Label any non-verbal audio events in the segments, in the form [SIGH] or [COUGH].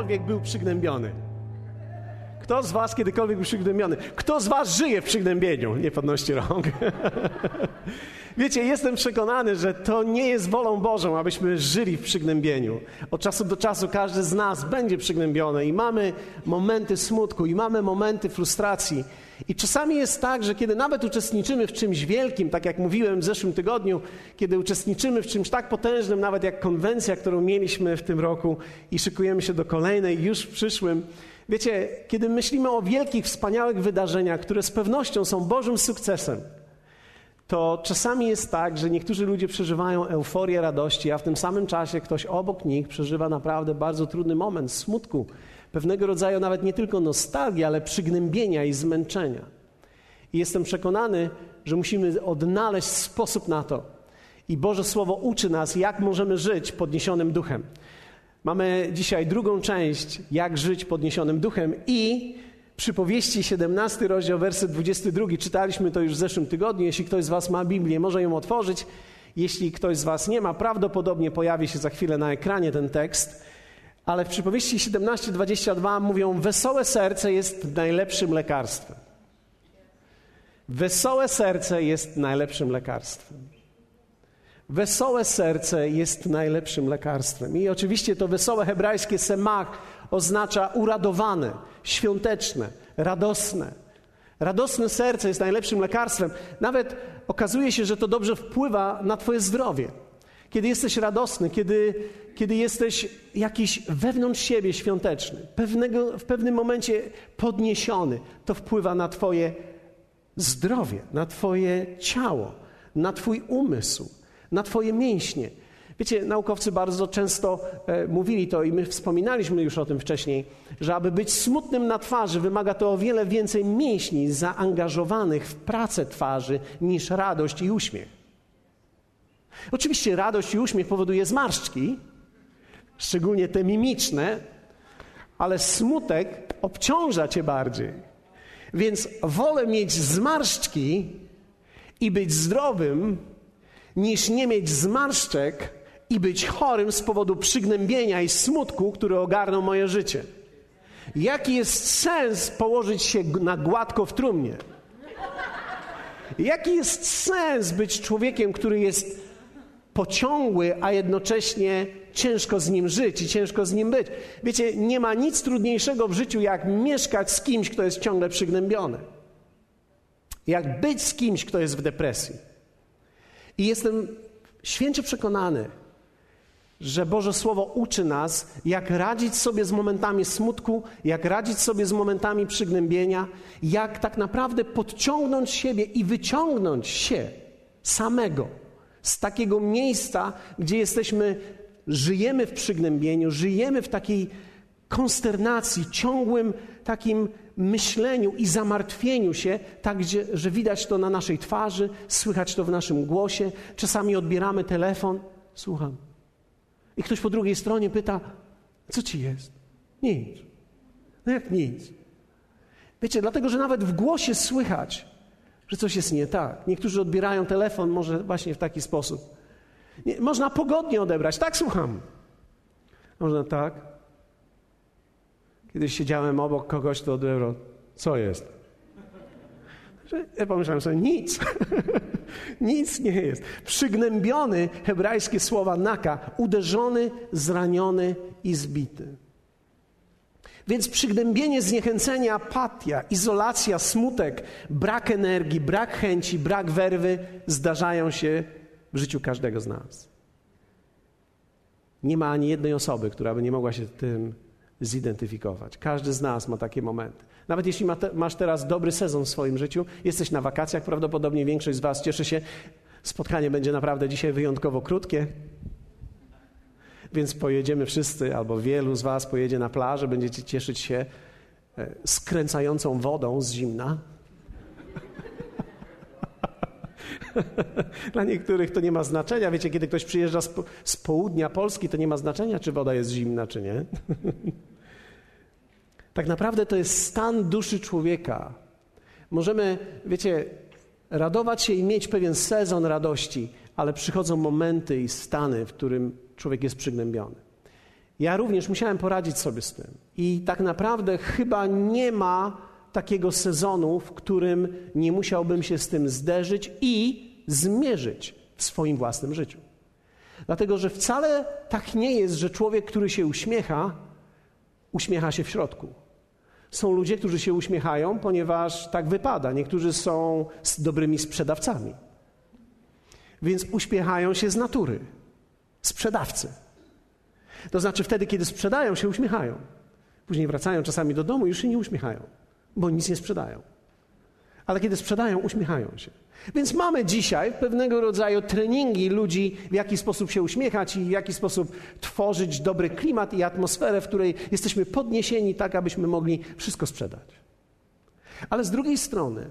Kiedykolwiek był przygnębiony? Kto z Was kiedykolwiek był przygnębiony? Kto z Was żyje w przygnębieniu? Nie podnoście rąk. [LAUGHS] Wiecie, jestem przekonany, że to nie jest wolą Bożą, abyśmy żyli w przygnębieniu. Od czasu do czasu każdy z nas będzie przygnębiony i mamy momenty smutku, i mamy momenty frustracji. I czasami jest tak, że kiedy nawet uczestniczymy w czymś wielkim, tak jak mówiłem w zeszłym tygodniu, kiedy uczestniczymy w czymś tak potężnym, nawet jak konwencja, którą mieliśmy w tym roku i szykujemy się do kolejnej już w przyszłym, wiecie, kiedy myślimy o wielkich, wspaniałych wydarzeniach, które z pewnością są Bożym sukcesem, to czasami jest tak, że niektórzy ludzie przeżywają euforię radości, a w tym samym czasie ktoś obok nich przeżywa naprawdę bardzo trudny moment smutku, pewnego rodzaju nawet nie tylko nostalgii, ale przygnębienia i zmęczenia. I jestem przekonany, że musimy odnaleźć sposób na to. I Boże Słowo uczy nas, jak możemy żyć podniesionym duchem. Mamy dzisiaj drugą część, jak żyć podniesionym duchem i Przypowieści 17 rozdział, werset 22. Czytaliśmy to już w zeszłym tygodniu. Jeśli ktoś z Was ma Biblię, może ją otworzyć. Jeśli ktoś z Was nie ma, prawdopodobnie pojawi się za chwilę na ekranie ten tekst. Ale w przypowieści 17:22 mówią: Wesołe serce jest najlepszym lekarstwem. Wesołe serce jest najlepszym lekarstwem. Wesołe serce jest najlepszym lekarstwem. I oczywiście to wesołe hebrajskie semach oznacza uradowane, świąteczne, radosne. Radosne serce jest najlepszym lekarstwem. Nawet okazuje się, że to dobrze wpływa na Twoje zdrowie. Kiedy jesteś radosny, kiedy, kiedy jesteś jakiś wewnątrz siebie świąteczny, pewnego, w pewnym momencie podniesiony, to wpływa na Twoje zdrowie, na Twoje ciało, na Twój umysł, na Twoje mięśnie. Wiecie, naukowcy bardzo często e, mówili to i my wspominaliśmy już o tym wcześniej, że aby być smutnym na twarzy wymaga to o wiele więcej mięśni zaangażowanych w pracę twarzy niż radość i uśmiech. Oczywiście radość i uśmiech powoduje zmarszczki, szczególnie te mimiczne, ale smutek obciąża cię bardziej. Więc wolę mieć zmarszczki i być zdrowym, niż nie mieć zmarszczek i być chorym z powodu przygnębienia i smutku, który ogarnął moje życie. Jaki jest sens położyć się na gładko w trumnie? Jaki jest sens być człowiekiem, który jest pociągły, a jednocześnie ciężko z nim żyć i ciężko z nim być? Wiecie, nie ma nic trudniejszego w życiu, jak mieszkać z kimś, kto jest ciągle przygnębiony. Jak być z kimś, kto jest w depresji. I jestem święcie przekonany, że Boże Słowo uczy nas, jak radzić sobie z momentami smutku, jak radzić sobie z momentami przygnębienia, jak tak naprawdę podciągnąć siebie i wyciągnąć się samego z takiego miejsca, gdzie jesteśmy, żyjemy w przygnębieniu, żyjemy w takiej konsternacji, ciągłym takim myśleniu i zamartwieniu się, tak, gdzie, że widać to na naszej twarzy, słychać to w naszym głosie. Czasami odbieramy telefon, słucham. I ktoś po drugiej stronie pyta, co ci jest? Nic. No jak nic? Wiecie, dlatego, że nawet w głosie słychać, że coś jest nie tak. Niektórzy odbierają telefon może właśnie w taki sposób. Nie, można pogodnie odebrać. Tak, słucham. Można tak. Kiedyś siedziałem obok kogoś, to odebrał. Co jest? Ja pomyślałem sobie, nic. [LAUGHS] nic nie jest. Przygnębiony, hebrajskie słowa naka, uderzony, zraniony i zbity. Więc przygnębienie, zniechęcenie, apatia, izolacja, smutek, brak energii, brak chęci, brak werwy zdarzają się w życiu każdego z nas. Nie ma ani jednej osoby, która by nie mogła się tym zidentyfikować. Każdy z nas ma takie momenty. Nawet jeśli masz teraz dobry sezon w swoim życiu, jesteś na wakacjach, prawdopodobnie większość z Was cieszy się. Spotkanie będzie naprawdę dzisiaj wyjątkowo krótkie, więc pojedziemy wszyscy, albo wielu z Was pojedzie na plażę, będziecie cieszyć się e, skręcającą wodą z zimna. [LAUGHS] Dla niektórych to nie ma znaczenia. Wiecie, kiedy ktoś przyjeżdża z, z południa Polski, to nie ma znaczenia, czy woda jest zimna, czy nie. [LAUGHS] Tak naprawdę to jest stan duszy człowieka. Możemy, wiecie, radować się i mieć pewien sezon radości, ale przychodzą momenty i stany, w którym człowiek jest przygnębiony. Ja również musiałem poradzić sobie z tym. I tak naprawdę chyba nie ma takiego sezonu, w którym nie musiałbym się z tym zderzyć i zmierzyć w swoim własnym życiu. Dlatego, że wcale tak nie jest, że człowiek, który się uśmiecha, uśmiecha się w środku. Są ludzie, którzy się uśmiechają, ponieważ tak wypada. Niektórzy są dobrymi sprzedawcami. Więc uśmiechają się z natury. Sprzedawcy. To znaczy wtedy, kiedy sprzedają, się uśmiechają. Później wracają czasami do domu i już się nie uśmiechają, bo nic nie sprzedają. Ale kiedy sprzedają, uśmiechają się. Więc mamy dzisiaj pewnego rodzaju treningi ludzi, w jaki sposób się uśmiechać i w jaki sposób tworzyć dobry klimat i atmosferę, w której jesteśmy podniesieni tak, abyśmy mogli wszystko sprzedać. Ale z drugiej strony,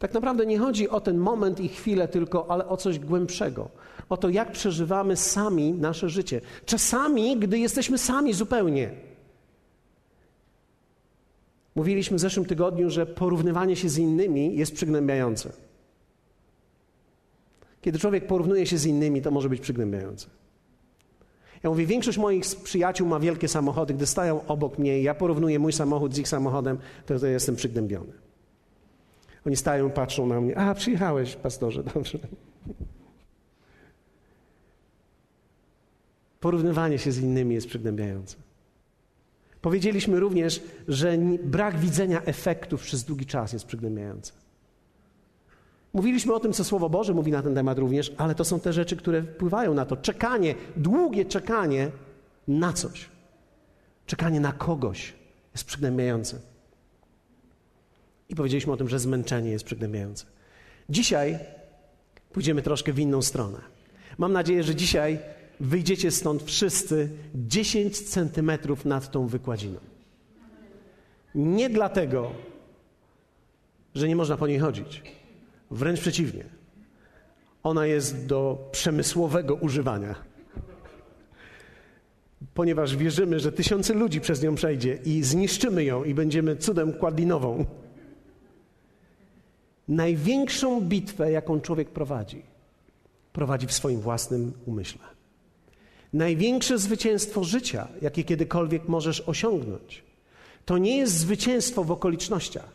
tak naprawdę nie chodzi o ten moment i chwilę tylko, ale o coś głębszego. O to, jak przeżywamy sami nasze życie. Czasami, gdy jesteśmy sami zupełnie. Mówiliśmy w zeszłym tygodniu, że porównywanie się z innymi jest przygnębiające. Kiedy człowiek porównuje się z innymi, to może być przygnębiające. Ja mówię, większość moich przyjaciół ma wielkie samochody. Gdy stają obok mnie ja porównuję mój samochód z ich samochodem, to, to jestem przygnębiony. Oni stają, patrzą na mnie. A, przyjechałeś, pastorze, dobrze. Porównywanie się z innymi jest przygnębiające. Powiedzieliśmy również, że brak widzenia efektów przez długi czas jest przygnębiający. Mówiliśmy o tym, co Słowo Boże mówi na ten temat również, ale to są te rzeczy, które wpływają na to. Czekanie, długie czekanie na coś, czekanie na kogoś jest przygnębiające. I powiedzieliśmy o tym, że zmęczenie jest przygnębiające. Dzisiaj pójdziemy troszkę w inną stronę. Mam nadzieję, że dzisiaj wyjdziecie stąd wszyscy 10 centymetrów nad tą wykładziną. Nie dlatego, że nie można po niej chodzić. Wręcz przeciwnie. Ona jest do przemysłowego używania. Ponieważ wierzymy, że tysiące ludzi przez nią przejdzie i zniszczymy ją i będziemy cudem kładlinową. Największą bitwę, jaką człowiek prowadzi, prowadzi w swoim własnym umyśle. Największe zwycięstwo życia, jakie kiedykolwiek możesz osiągnąć, to nie jest zwycięstwo w okolicznościach,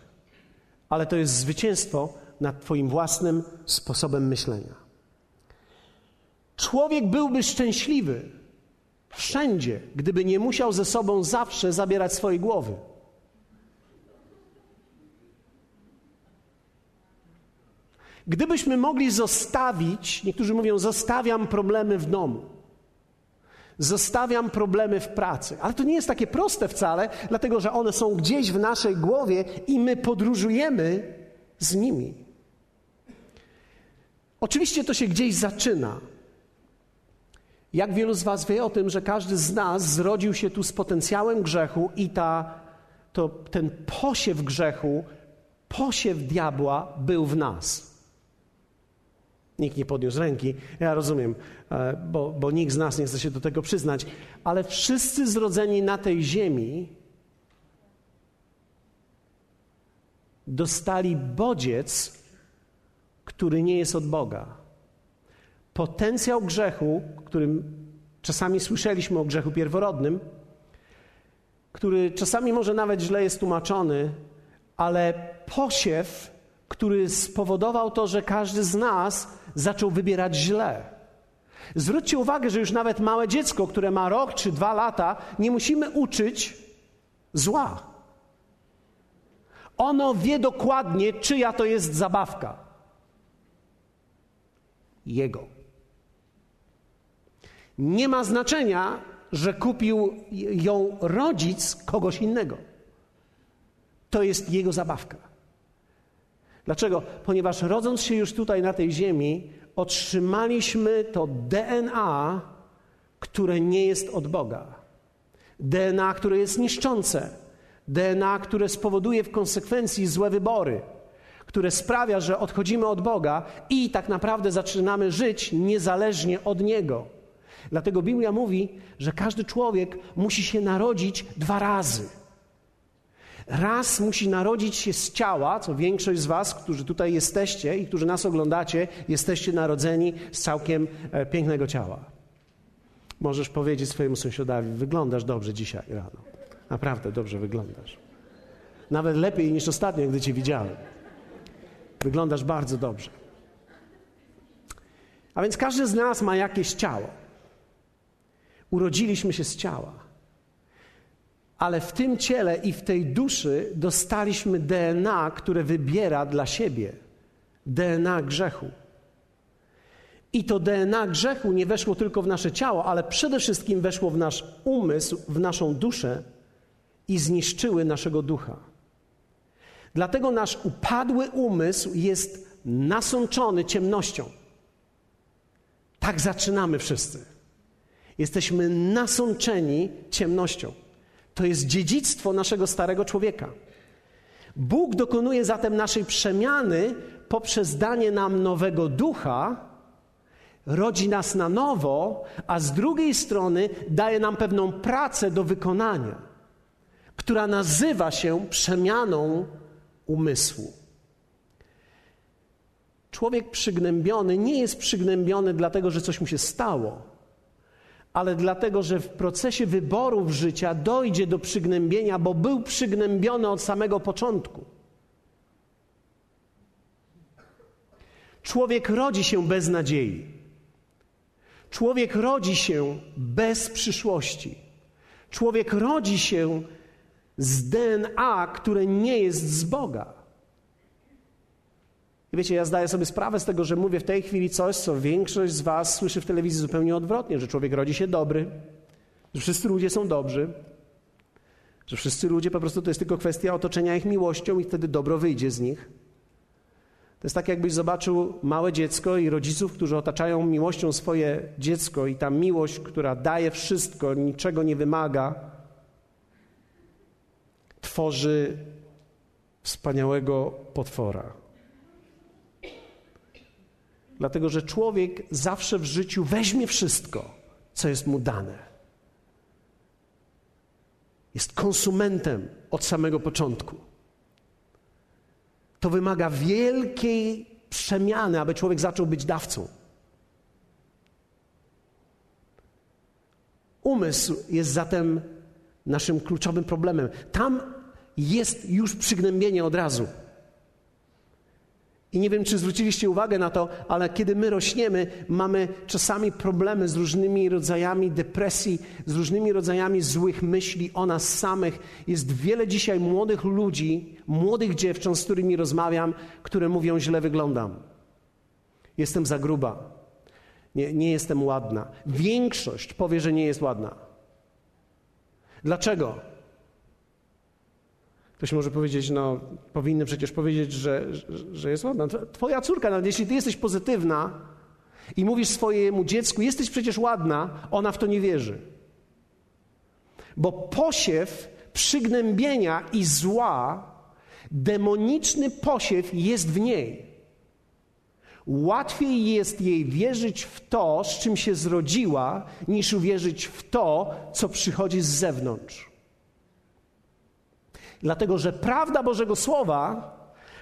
ale to jest zwycięstwo nad Twoim własnym sposobem myślenia. Człowiek byłby szczęśliwy wszędzie, gdyby nie musiał ze sobą zawsze zabierać swojej głowy. Gdybyśmy mogli zostawić, niektórzy mówią, zostawiam problemy w domu. Zostawiam problemy w pracy. Ale to nie jest takie proste wcale, dlatego że one są gdzieś w naszej głowie i my podróżujemy z nimi. Oczywiście to się gdzieś zaczyna. Jak wielu z Was wie o tym, że każdy z nas zrodził się tu z potencjałem grzechu i ta, to, ten posiew grzechu, posiew diabła był w nas. Nikt nie podniósł ręki. Ja rozumiem, e, bo, bo nikt z nas nie chce się do tego przyznać, ale wszyscy zrodzeni na tej ziemi dostali bodziec, który nie jest od Boga. Potencjał grzechu, którym czasami słyszeliśmy o grzechu pierworodnym, który czasami może nawet źle jest tłumaczony, ale posiew, który spowodował to, że każdy z nas zaczął wybierać źle. Zwróćcie uwagę, że już nawet małe dziecko, które ma rok czy dwa lata, nie musimy uczyć zła. Ono wie dokładnie, czyja to jest zabawka. Jego. Nie ma znaczenia, że kupił ją rodzic kogoś innego. To jest jego zabawka. Dlaczego? Ponieważ rodząc się już tutaj na tej ziemi, otrzymaliśmy to DNA, które nie jest od Boga. DNA, które jest niszczące. DNA, które spowoduje w konsekwencji złe wybory, które sprawia, że odchodzimy od Boga i tak naprawdę zaczynamy żyć niezależnie od Niego. Dlatego Biblia mówi, że każdy człowiek musi się narodzić dwa razy. Raz musi narodzić się z ciała, co większość z Was, którzy tutaj jesteście i którzy nas oglądacie, jesteście narodzeni z całkiem e, pięknego ciała. Możesz powiedzieć swojemu sąsiadowi: Wyglądasz dobrze dzisiaj rano. Naprawdę dobrze wyglądasz. Nawet lepiej niż ostatnio, gdy Cię widziałem. Wyglądasz bardzo dobrze. A więc każdy z nas ma jakieś ciało. Urodziliśmy się z ciała. Ale w tym ciele i w tej duszy dostaliśmy DNA, które wybiera dla siebie DNA grzechu. I to DNA grzechu nie weszło tylko w nasze ciało, ale przede wszystkim weszło w nasz umysł, w naszą duszę i zniszczyły naszego ducha. Dlatego nasz upadły umysł jest nasączony ciemnością. Tak zaczynamy wszyscy. Jesteśmy nasączeni ciemnością. To jest dziedzictwo naszego starego człowieka. Bóg dokonuje zatem naszej przemiany poprzez danie nam nowego ducha, rodzi nas na nowo, a z drugiej strony daje nam pewną pracę do wykonania, która nazywa się przemianą umysłu. Człowiek przygnębiony nie jest przygnębiony dlatego, że coś mu się stało, ale dlatego, że w procesie wyborów życia dojdzie do przygnębienia, bo był przygnębiony od samego początku. Człowiek rodzi się bez nadziei. Człowiek rodzi się bez przyszłości. Człowiek rodzi się z DNA, które nie jest z Boga. I wiecie, ja zdaję sobie sprawę z tego, że mówię w tej chwili coś, co większość z Was słyszy w telewizji zupełnie odwrotnie, że człowiek rodzi się dobry, że wszyscy ludzie są dobrzy, że wszyscy ludzie po prostu to jest tylko kwestia otoczenia ich miłością i wtedy dobro wyjdzie z nich. To jest tak, jakbyś zobaczył małe dziecko i rodziców, którzy otaczają miłością swoje dziecko, i ta miłość, która daje wszystko, niczego nie wymaga, tworzy wspaniałego potwora. Dlatego, że człowiek zawsze w życiu weźmie wszystko, co jest mu dane. Jest konsumentem od samego początku. To wymaga wielkiej przemiany, aby człowiek zaczął być dawcą. Umysł jest zatem naszym kluczowym problemem. Tam jest już przygnębienie od razu. I nie wiem, czy zwróciliście uwagę na to, ale kiedy my rośniemy, mamy czasami problemy z różnymi rodzajami depresji, z różnymi rodzajami złych myśli o nas samych. Jest wiele dzisiaj młodych ludzi, młodych dziewcząt, z którymi rozmawiam, które mówią: źle wyglądam. Jestem za gruba. Nie, nie jestem ładna. Większość powie, że nie jest ładna. Dlaczego? Ktoś może powiedzieć, no powinny przecież powiedzieć, że, że jest ładna. Twoja córka, nawet jeśli ty jesteś pozytywna i mówisz swojemu dziecku, jesteś przecież ładna, ona w to nie wierzy. Bo posiew przygnębienia i zła, demoniczny posiew jest w niej. Łatwiej jest jej wierzyć w to, z czym się zrodziła, niż uwierzyć w to, co przychodzi z zewnątrz. Dlatego, że prawda Bożego Słowa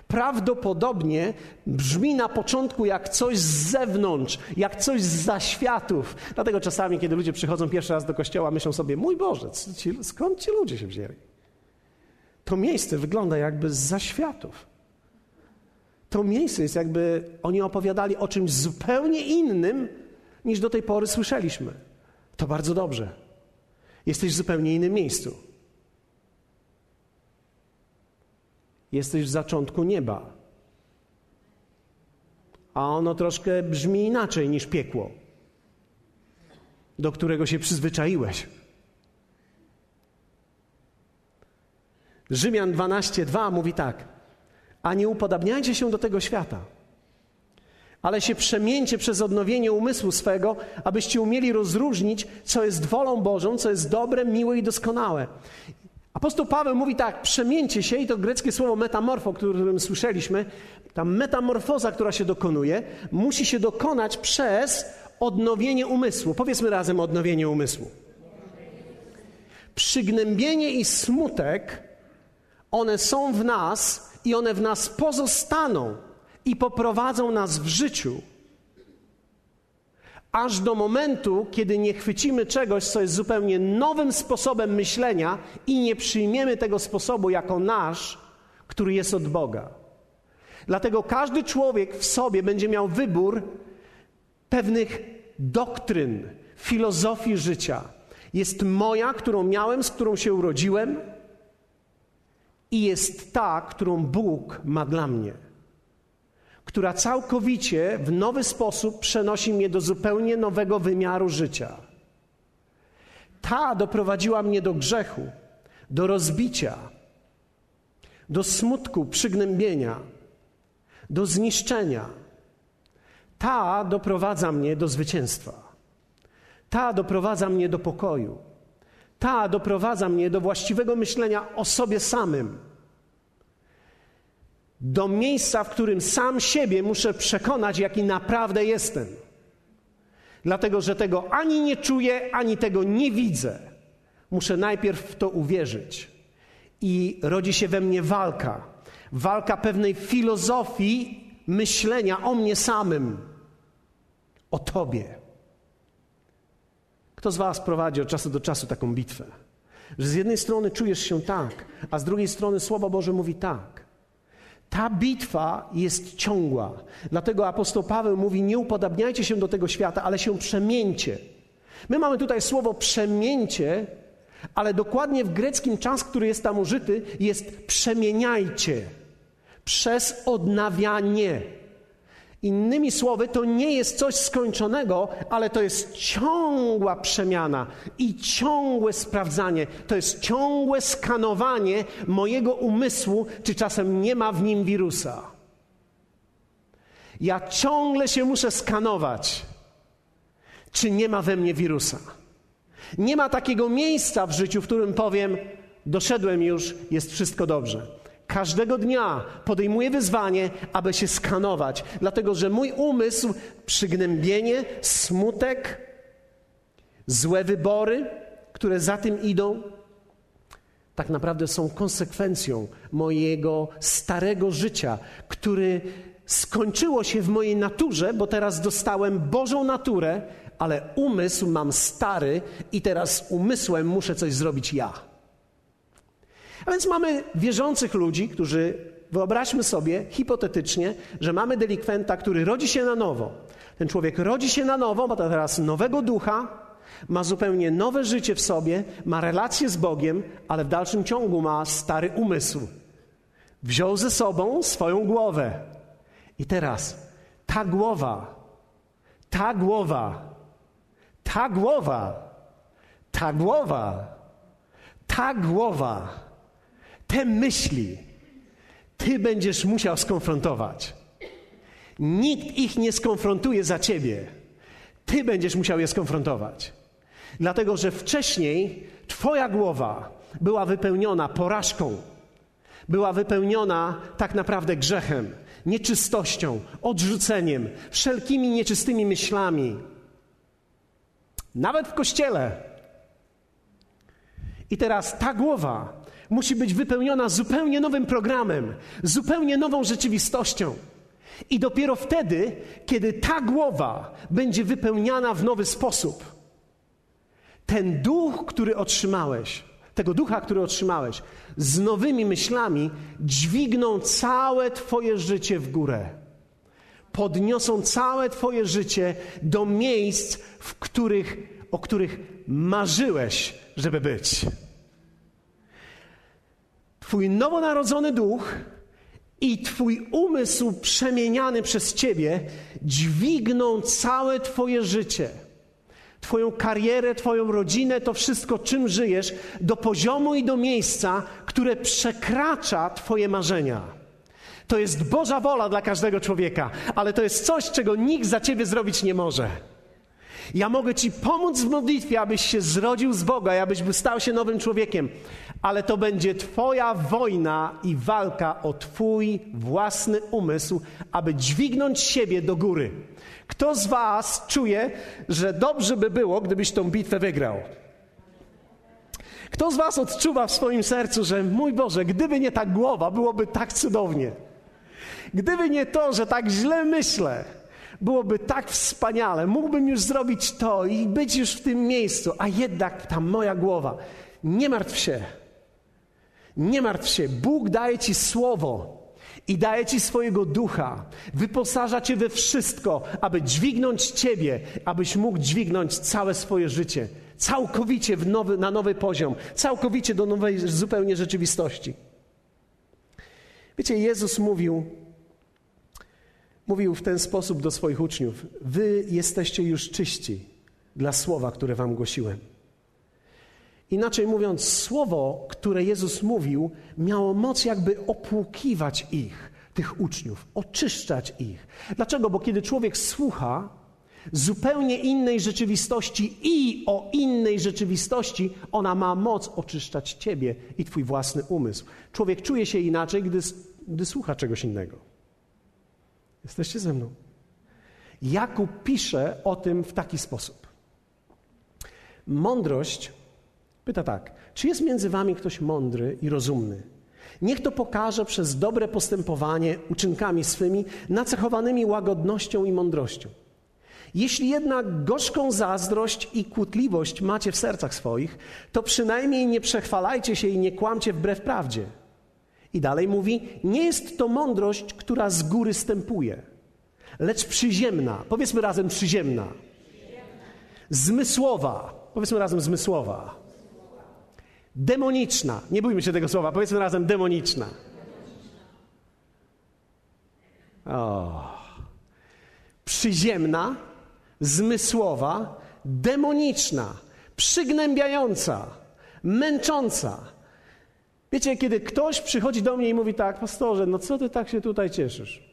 prawdopodobnie brzmi na początku jak coś z zewnątrz, jak coś z zaświatów. Dlatego czasami, kiedy ludzie przychodzą pierwszy raz do kościoła, myślą sobie: Mój Boże, skąd ci ludzie się wzięli? To miejsce wygląda jakby z zaświatów. To miejsce jest jakby oni opowiadali o czymś zupełnie innym, niż do tej pory słyszeliśmy. To bardzo dobrze. Jesteś w zupełnie innym miejscu. Jesteś w zaczątku nieba. A ono troszkę brzmi inaczej niż piekło, do którego się przyzwyczaiłeś. Rzymian 12:2 mówi tak: A nie upodabniajcie się do tego świata, ale się przemieńcie przez odnowienie umysłu swego, abyście umieli rozróżnić, co jest wolą Bożą, co jest dobre, miłe i doskonałe. Apostoł Paweł mówi tak, przemieńcie się, i to greckie słowo metamorfo, o którym słyszeliśmy, ta metamorfoza, która się dokonuje, musi się dokonać przez odnowienie umysłu. Powiedzmy razem odnowienie umysłu. Przygnębienie i smutek, one są w nas i one w nas pozostaną i poprowadzą nas w życiu. Aż do momentu, kiedy nie chwycimy czegoś, co jest zupełnie nowym sposobem myślenia i nie przyjmiemy tego sposobu jako nasz, który jest od Boga. Dlatego każdy człowiek w sobie będzie miał wybór pewnych doktryn, filozofii życia. Jest moja, którą miałem, z którą się urodziłem, i jest ta, którą Bóg ma dla mnie która całkowicie w nowy sposób przenosi mnie do zupełnie nowego wymiaru życia. Ta doprowadziła mnie do grzechu, do rozbicia, do smutku, przygnębienia, do zniszczenia. Ta doprowadza mnie do zwycięstwa. Ta doprowadza mnie do pokoju. Ta doprowadza mnie do właściwego myślenia o sobie samym do miejsca, w którym sam siebie muszę przekonać, jaki naprawdę jestem. Dlatego, że tego ani nie czuję, ani tego nie widzę. Muszę najpierw w to uwierzyć. I rodzi się we mnie walka. Walka pewnej filozofii myślenia o mnie samym, o Tobie. Kto z Was prowadzi od czasu do czasu taką bitwę? Że z jednej strony czujesz się tak, a z drugiej strony Słowo Boże mówi tak. Ta bitwa jest ciągła. Dlatego apostoł Paweł mówi: Nie upodabniajcie się do tego świata, ale się przemieńcie. My mamy tutaj słowo przemięcie, ale dokładnie w greckim czas, który jest tam użyty, jest przemieniajcie przez odnawianie. Innymi słowy, to nie jest coś skończonego, ale to jest ciągła przemiana i ciągłe sprawdzanie. To jest ciągłe skanowanie mojego umysłu, czy czasem nie ma w nim wirusa. Ja ciągle się muszę skanować, czy nie ma we mnie wirusa. Nie ma takiego miejsca w życiu, w którym powiem: Doszedłem już, jest wszystko dobrze. Każdego dnia podejmuję wyzwanie, aby się skanować, dlatego że mój umysł, przygnębienie, smutek, złe wybory, które za tym idą, tak naprawdę są konsekwencją mojego starego życia, który skończyło się w mojej naturze, bo teraz dostałem Bożą naturę, ale umysł mam stary i teraz umysłem muszę coś zrobić ja. A więc mamy wierzących ludzi, którzy, wyobraźmy sobie hipotetycznie, że mamy delikwenta, który rodzi się na nowo. Ten człowiek rodzi się na nowo, ma teraz nowego ducha, ma zupełnie nowe życie w sobie, ma relacje z Bogiem, ale w dalszym ciągu ma stary umysł. Wziął ze sobą swoją głowę. I teraz ta głowa, ta głowa, ta głowa, ta głowa, ta głowa te myśli ty będziesz musiał skonfrontować. Nikt ich nie skonfrontuje za ciebie. Ty będziesz musiał je skonfrontować. Dlatego, że wcześniej Twoja głowa była wypełniona porażką, była wypełniona tak naprawdę grzechem, nieczystością, odrzuceniem, wszelkimi nieczystymi myślami. Nawet w kościele. I teraz ta głowa musi być wypełniona zupełnie nowym programem, zupełnie nową rzeczywistością. I dopiero wtedy, kiedy ta głowa będzie wypełniana w nowy sposób, ten duch, który otrzymałeś, tego ducha, który otrzymałeś, z nowymi myślami, dźwigną całe Twoje życie w górę. Podniosą całe Twoje życie do miejsc, w których, o których marzyłeś, żeby być. Twój nowonarodzony duch i Twój umysł przemieniany przez Ciebie dźwigną całe Twoje życie. Twoją karierę, Twoją rodzinę, to wszystko, czym żyjesz, do poziomu i do miejsca, które przekracza Twoje marzenia. To jest Boża wola dla każdego człowieka, ale to jest coś, czego nikt za Ciebie zrobić nie może. Ja mogę Ci pomóc w modlitwie, abyś się zrodził z Boga, abyś stał się nowym człowiekiem, ale to będzie Twoja wojna i walka o Twój własny umysł, aby dźwignąć siebie do góry. Kto z Was czuje, że dobrze by było, gdybyś tą bitwę wygrał? Kto z Was odczuwa w swoim sercu, że mój Boże, gdyby nie ta głowa, byłoby tak cudownie? Gdyby nie to, że tak źle myślę, byłoby tak wspaniale, mógłbym już zrobić to i być już w tym miejscu, a jednak ta moja głowa, nie martw się, nie martw się, Bóg daje ci słowo i daje ci swojego ducha, wyposaża cię we wszystko, aby dźwignąć ciebie, abyś mógł dźwignąć całe swoje życie, całkowicie nowy, na nowy poziom, całkowicie do nowej zupełnie rzeczywistości. Wiecie, Jezus mówił, mówił w ten sposób do swoich uczniów: Wy jesteście już czyści dla słowa, które wam głosiłem. Inaczej mówiąc, słowo, które Jezus mówił, miało moc jakby opłukiwać ich, tych uczniów, oczyszczać ich. Dlaczego? Bo kiedy człowiek słucha zupełnie innej rzeczywistości i o innej rzeczywistości, ona ma moc oczyszczać ciebie i twój własny umysł. Człowiek czuje się inaczej, gdy, gdy słucha czegoś innego. Jesteście ze mną? Jakub pisze o tym w taki sposób. Mądrość Pyta tak: Czy jest między wami ktoś mądry i rozumny? Niech to pokaże przez dobre postępowanie uczynkami swymi, nacechowanymi łagodnością i mądrością. Jeśli jednak gorzką zazdrość i kłótliwość macie w sercach swoich, to przynajmniej nie przechwalajcie się i nie kłamcie wbrew prawdzie. I dalej mówi: Nie jest to mądrość, która z góry stępuje, lecz przyziemna. Powiedzmy razem przyziemna. Zmysłowa. Powiedzmy razem zmysłowa Demoniczna. Nie bójmy się tego słowa, powiedzmy razem demoniczna. O. Przyziemna, zmysłowa, demoniczna, przygnębiająca, męcząca. Wiecie, kiedy ktoś przychodzi do mnie i mówi tak, pastorze, no co ty tak się tutaj cieszysz?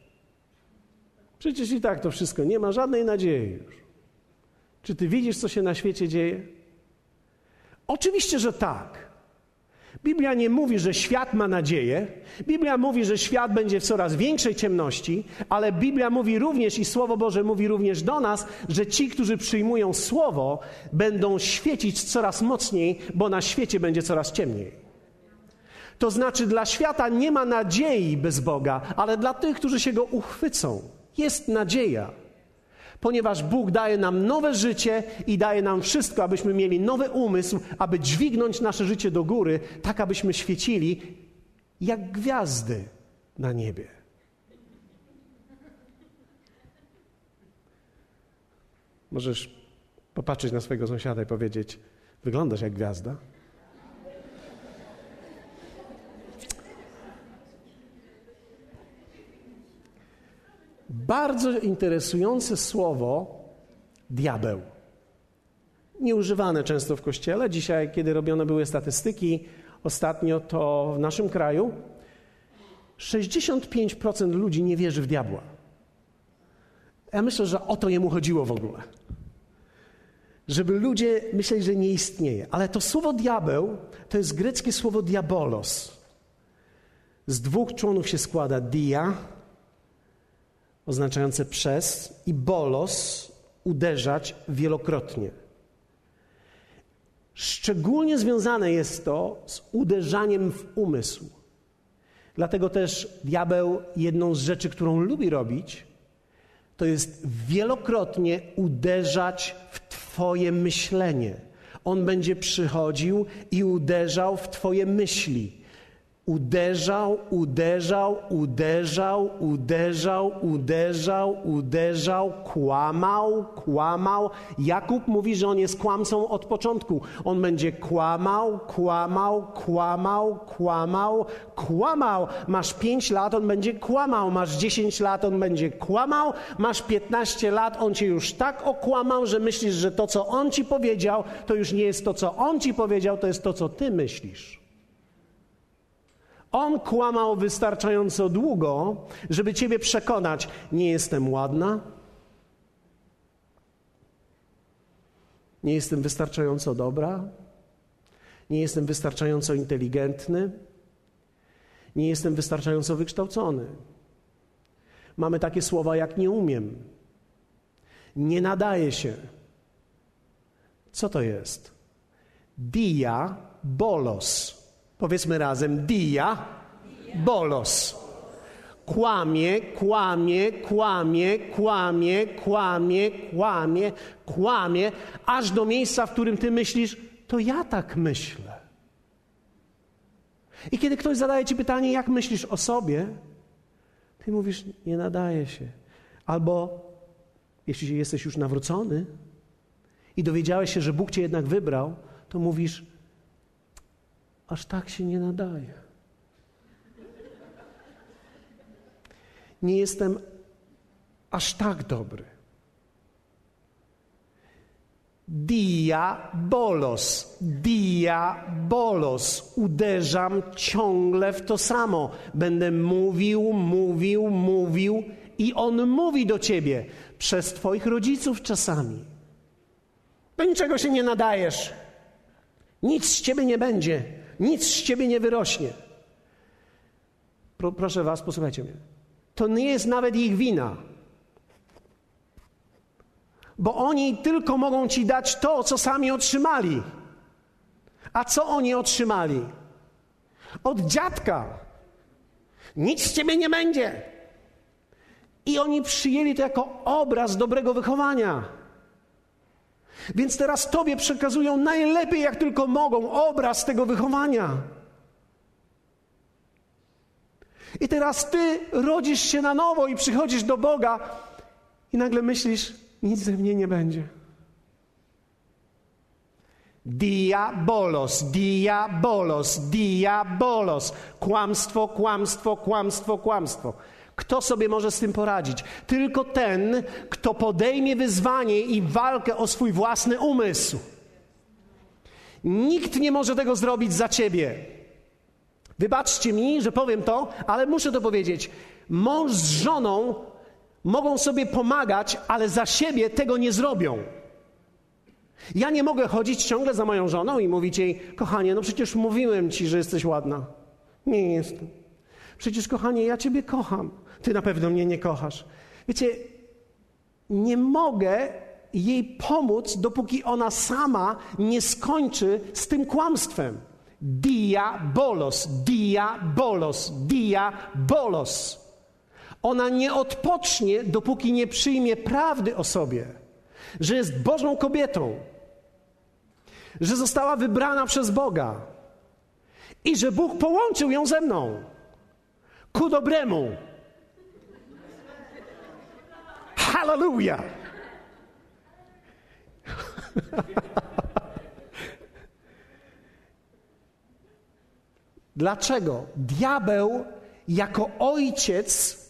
Przecież i tak to wszystko, nie ma żadnej nadziei już. Czy ty widzisz, co się na świecie dzieje? Oczywiście, że tak. Biblia nie mówi, że świat ma nadzieję. Biblia mówi, że świat będzie w coraz większej ciemności, ale Biblia mówi również i Słowo Boże mówi również do nas, że ci, którzy przyjmują Słowo, będą świecić coraz mocniej, bo na świecie będzie coraz ciemniej. To znaczy, dla świata nie ma nadziei bez Boga, ale dla tych, którzy się go uchwycą, jest nadzieja ponieważ Bóg daje nam nowe życie i daje nam wszystko, abyśmy mieli nowy umysł, aby dźwignąć nasze życie do góry, tak abyśmy świecili jak gwiazdy na niebie. Możesz popatrzeć na swojego sąsiada i powiedzieć: Wyglądasz jak gwiazda. Bardzo interesujące słowo diabeł. Nieużywane często w kościele. Dzisiaj, kiedy robione były statystyki, ostatnio to w naszym kraju 65% ludzi nie wierzy w diabła. Ja myślę, że o to jemu chodziło w ogóle. Żeby ludzie myśleli, że nie istnieje. Ale to słowo diabeł to jest greckie słowo diabolos. Z dwóch członów się składa dia oznaczające przez i bolos uderzać wielokrotnie. Szczególnie związane jest to z uderzaniem w umysł. Dlatego też diabeł, jedną z rzeczy, którą lubi robić, to jest wielokrotnie uderzać w Twoje myślenie. On będzie przychodził i uderzał w Twoje myśli. Uderzał, uderzał, uderzał, uderzał, uderzał, uderzał, kłamał, kłamał. Jakub mówi, że on jest kłamcą od początku. On będzie kłamał, kłamał, kłamał, kłamał, kłamał. Masz pięć lat, on będzie kłamał. Masz dziesięć lat, on będzie kłamał. Masz piętnaście lat, on cię już tak okłamał, że myślisz, że to, co on ci powiedział, to już nie jest to, co on ci powiedział, to jest to, co ty myślisz. On kłamał wystarczająco długo, żeby ciebie przekonać: Nie jestem ładna, nie jestem wystarczająco dobra, nie jestem wystarczająco inteligentny, nie jestem wystarczająco wykształcony. Mamy takie słowa jak nie umiem, nie nadaje się. Co to jest? Dia bolos. Powiedzmy razem: dia, bolos. Kłamie, kłamie, kłamie, kłamie, kłamie, kłamie, kłamie, aż do miejsca, w którym ty myślisz, to ja tak myślę. I kiedy ktoś zadaje ci pytanie, jak myślisz o sobie, ty mówisz, nie nadaje się. Albo jeśli jesteś już nawrócony i dowiedziałeś się, że Bóg cię jednak wybrał, to mówisz, aż tak się nie nadaje. Nie jestem aż tak dobry. Diabolos, diabolos. Uderzam ciągle w to samo. Będę mówił, mówił, mówił i on mówi do ciebie przez twoich rodziców czasami. Do niczego się nie nadajesz. Nic z ciebie nie będzie. Nic z ciebie nie wyrośnie. Pro, proszę was, posłuchajcie mnie. To nie jest nawet ich wina bo oni tylko mogą ci dać to, co sami otrzymali. A co oni otrzymali? Od dziadka. Nic z ciebie nie będzie. I oni przyjęli to jako obraz dobrego wychowania. Więc teraz Tobie przekazują najlepiej, jak tylko mogą, obraz tego wychowania. I teraz Ty rodzisz się na nowo i przychodzisz do Boga i nagle myślisz, nic ze mnie nie będzie. Diabolos, diabolos, diabolos. Kłamstwo, kłamstwo, kłamstwo, kłamstwo. Kto sobie może z tym poradzić? Tylko ten, kto podejmie wyzwanie i walkę o swój własny umysł. Nikt nie może tego zrobić za ciebie. Wybaczcie mi, że powiem to, ale muszę to powiedzieć. Mąż z żoną Mogą sobie pomagać, ale za siebie tego nie zrobią. Ja nie mogę chodzić ciągle za moją żoną i mówić jej, kochanie, no przecież mówiłem ci, że jesteś ładna. Nie jestem. Przecież, kochanie, ja ciebie kocham. Ty na pewno mnie nie kochasz. Wiecie, nie mogę jej pomóc, dopóki ona sama nie skończy z tym kłamstwem. Diabolos, diabolos, diabolos. Ona nie odpocznie, dopóki nie przyjmie prawdy o sobie, że jest Bożą kobietą, że została wybrana przez Boga i że Bóg połączył ją ze mną ku dobremu. Hallelujah! Dlaczego diabeł jako ojciec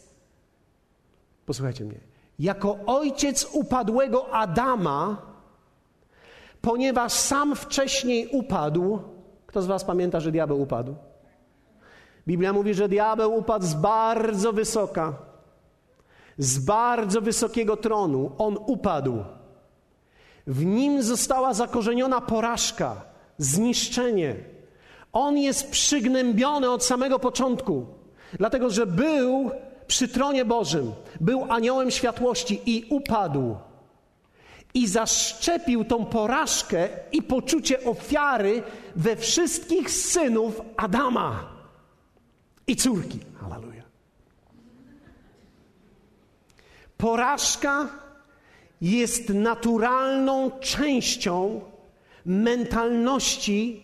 Posłuchajcie mnie. Jako ojciec upadłego Adama, ponieważ sam wcześniej upadł, kto z Was pamięta, że diabeł upadł? Biblia mówi, że diabeł upadł z bardzo wysoka, z bardzo wysokiego tronu. On upadł. W nim została zakorzeniona porażka, zniszczenie. On jest przygnębiony od samego początku, dlatego że był przy tronie Bożym, był aniołem światłości i upadł. I zaszczepił tą porażkę i poczucie ofiary we wszystkich synów Adama i córki. Hallelujah. Porażka jest naturalną częścią mentalności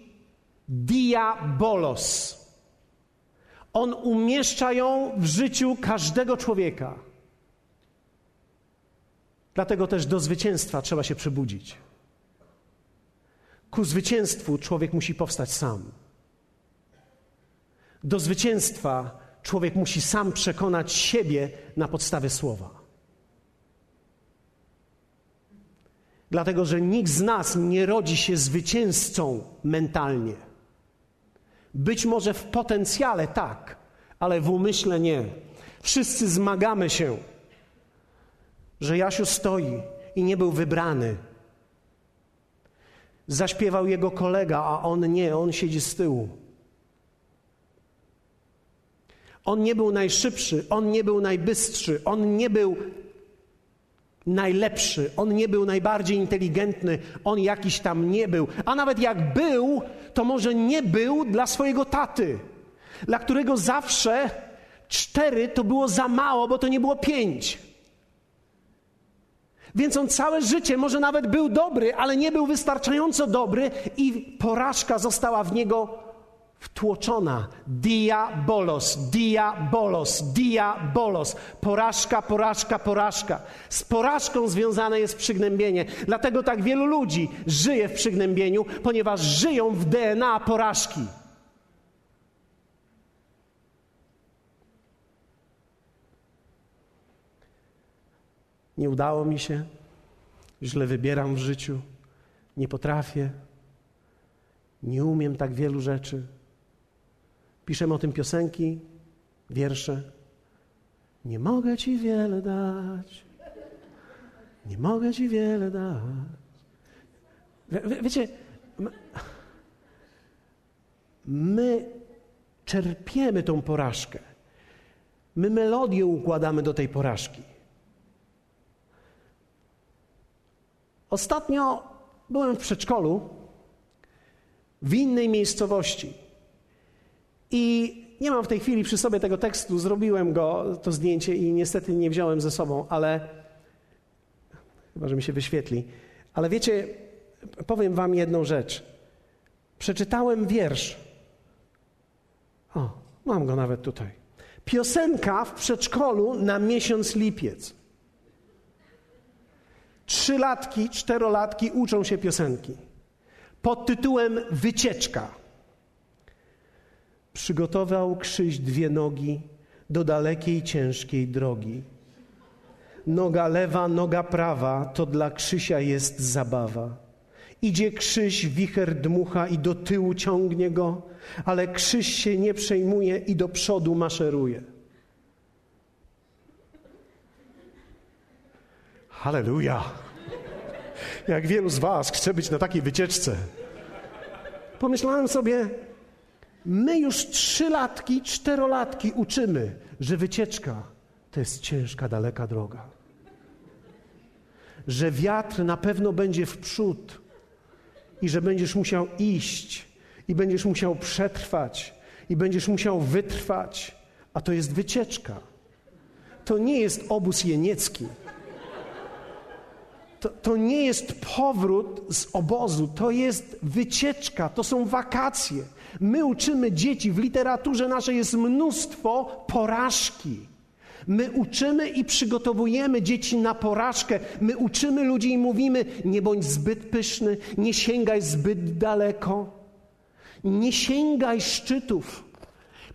diabolos. On umieszcza ją w życiu każdego człowieka. Dlatego też do zwycięstwa trzeba się przebudzić. Ku zwycięstwu człowiek musi powstać sam. Do zwycięstwa człowiek musi sam przekonać siebie na podstawie słowa. Dlatego, że nikt z nas nie rodzi się zwycięzcą mentalnie. Być może w potencjale tak, ale w umyśle nie. Wszyscy zmagamy się, że Jasiu stoi i nie był wybrany. Zaśpiewał jego kolega, a on nie, on siedzi z tyłu. On nie był najszybszy, on nie był najbystszy, on nie był najlepszy, on nie był najbardziej inteligentny, on jakiś tam nie był. A nawet jak był, to może nie był dla swojego taty, dla którego zawsze cztery to było za mało, bo to nie było pięć. Więc on całe życie, może nawet był dobry, ale nie był wystarczająco dobry i porażka została w niego wtłoczona. Diabolos, diabolos, diabolos. Porażka, porażka, porażka. Z porażką związane jest przygnębienie. Dlatego tak wielu ludzi żyje w przygnębieniu, ponieważ żyją w DNA porażki. Nie udało mi się, źle wybieram w życiu, nie potrafię, nie umiem tak wielu rzeczy. Piszemy o tym piosenki, wiersze. Nie mogę ci wiele dać. Nie mogę ci wiele dać. Wie, wiecie, my czerpiemy tą porażkę. My melodię układamy do tej porażki. Ostatnio byłem w przedszkolu w innej miejscowości. I nie mam w tej chwili przy sobie tego tekstu, zrobiłem go, to zdjęcie i niestety nie wziąłem ze sobą, ale chyba, że mi się wyświetli. Ale wiecie, powiem wam jedną rzecz. Przeczytałem wiersz. O, mam go nawet tutaj. Piosenka w przedszkolu na miesiąc lipiec. Trzylatki, czterolatki uczą się piosenki pod tytułem Wycieczka. Przygotował krzyś dwie nogi do dalekiej, ciężkiej drogi. Noga lewa, noga prawa, to dla Krzysia jest zabawa. Idzie Krzyś, wicher dmucha i do tyłu ciągnie go, ale Krzyś się nie przejmuje i do przodu maszeruje. Halleluja! Jak wielu z Was chce być na takiej wycieczce? Pomyślałem sobie, my już trzylatki, czterolatki uczymy, że wycieczka to jest ciężka, daleka droga. Że wiatr na pewno będzie w przód i że będziesz musiał iść i będziesz musiał przetrwać i będziesz musiał wytrwać, a to jest wycieczka. To nie jest obóz jeniecki. To, to, nie jest powrót z obozu, to jest wycieczka, to są wakacje. My uczymy dzieci, w literaturze naszej jest mnóstwo porażki. My uczymy i przygotowujemy dzieci na porażkę. My uczymy ludzi i mówimy: nie bądź zbyt pyszny, nie sięgaj zbyt daleko, nie sięgaj szczytów.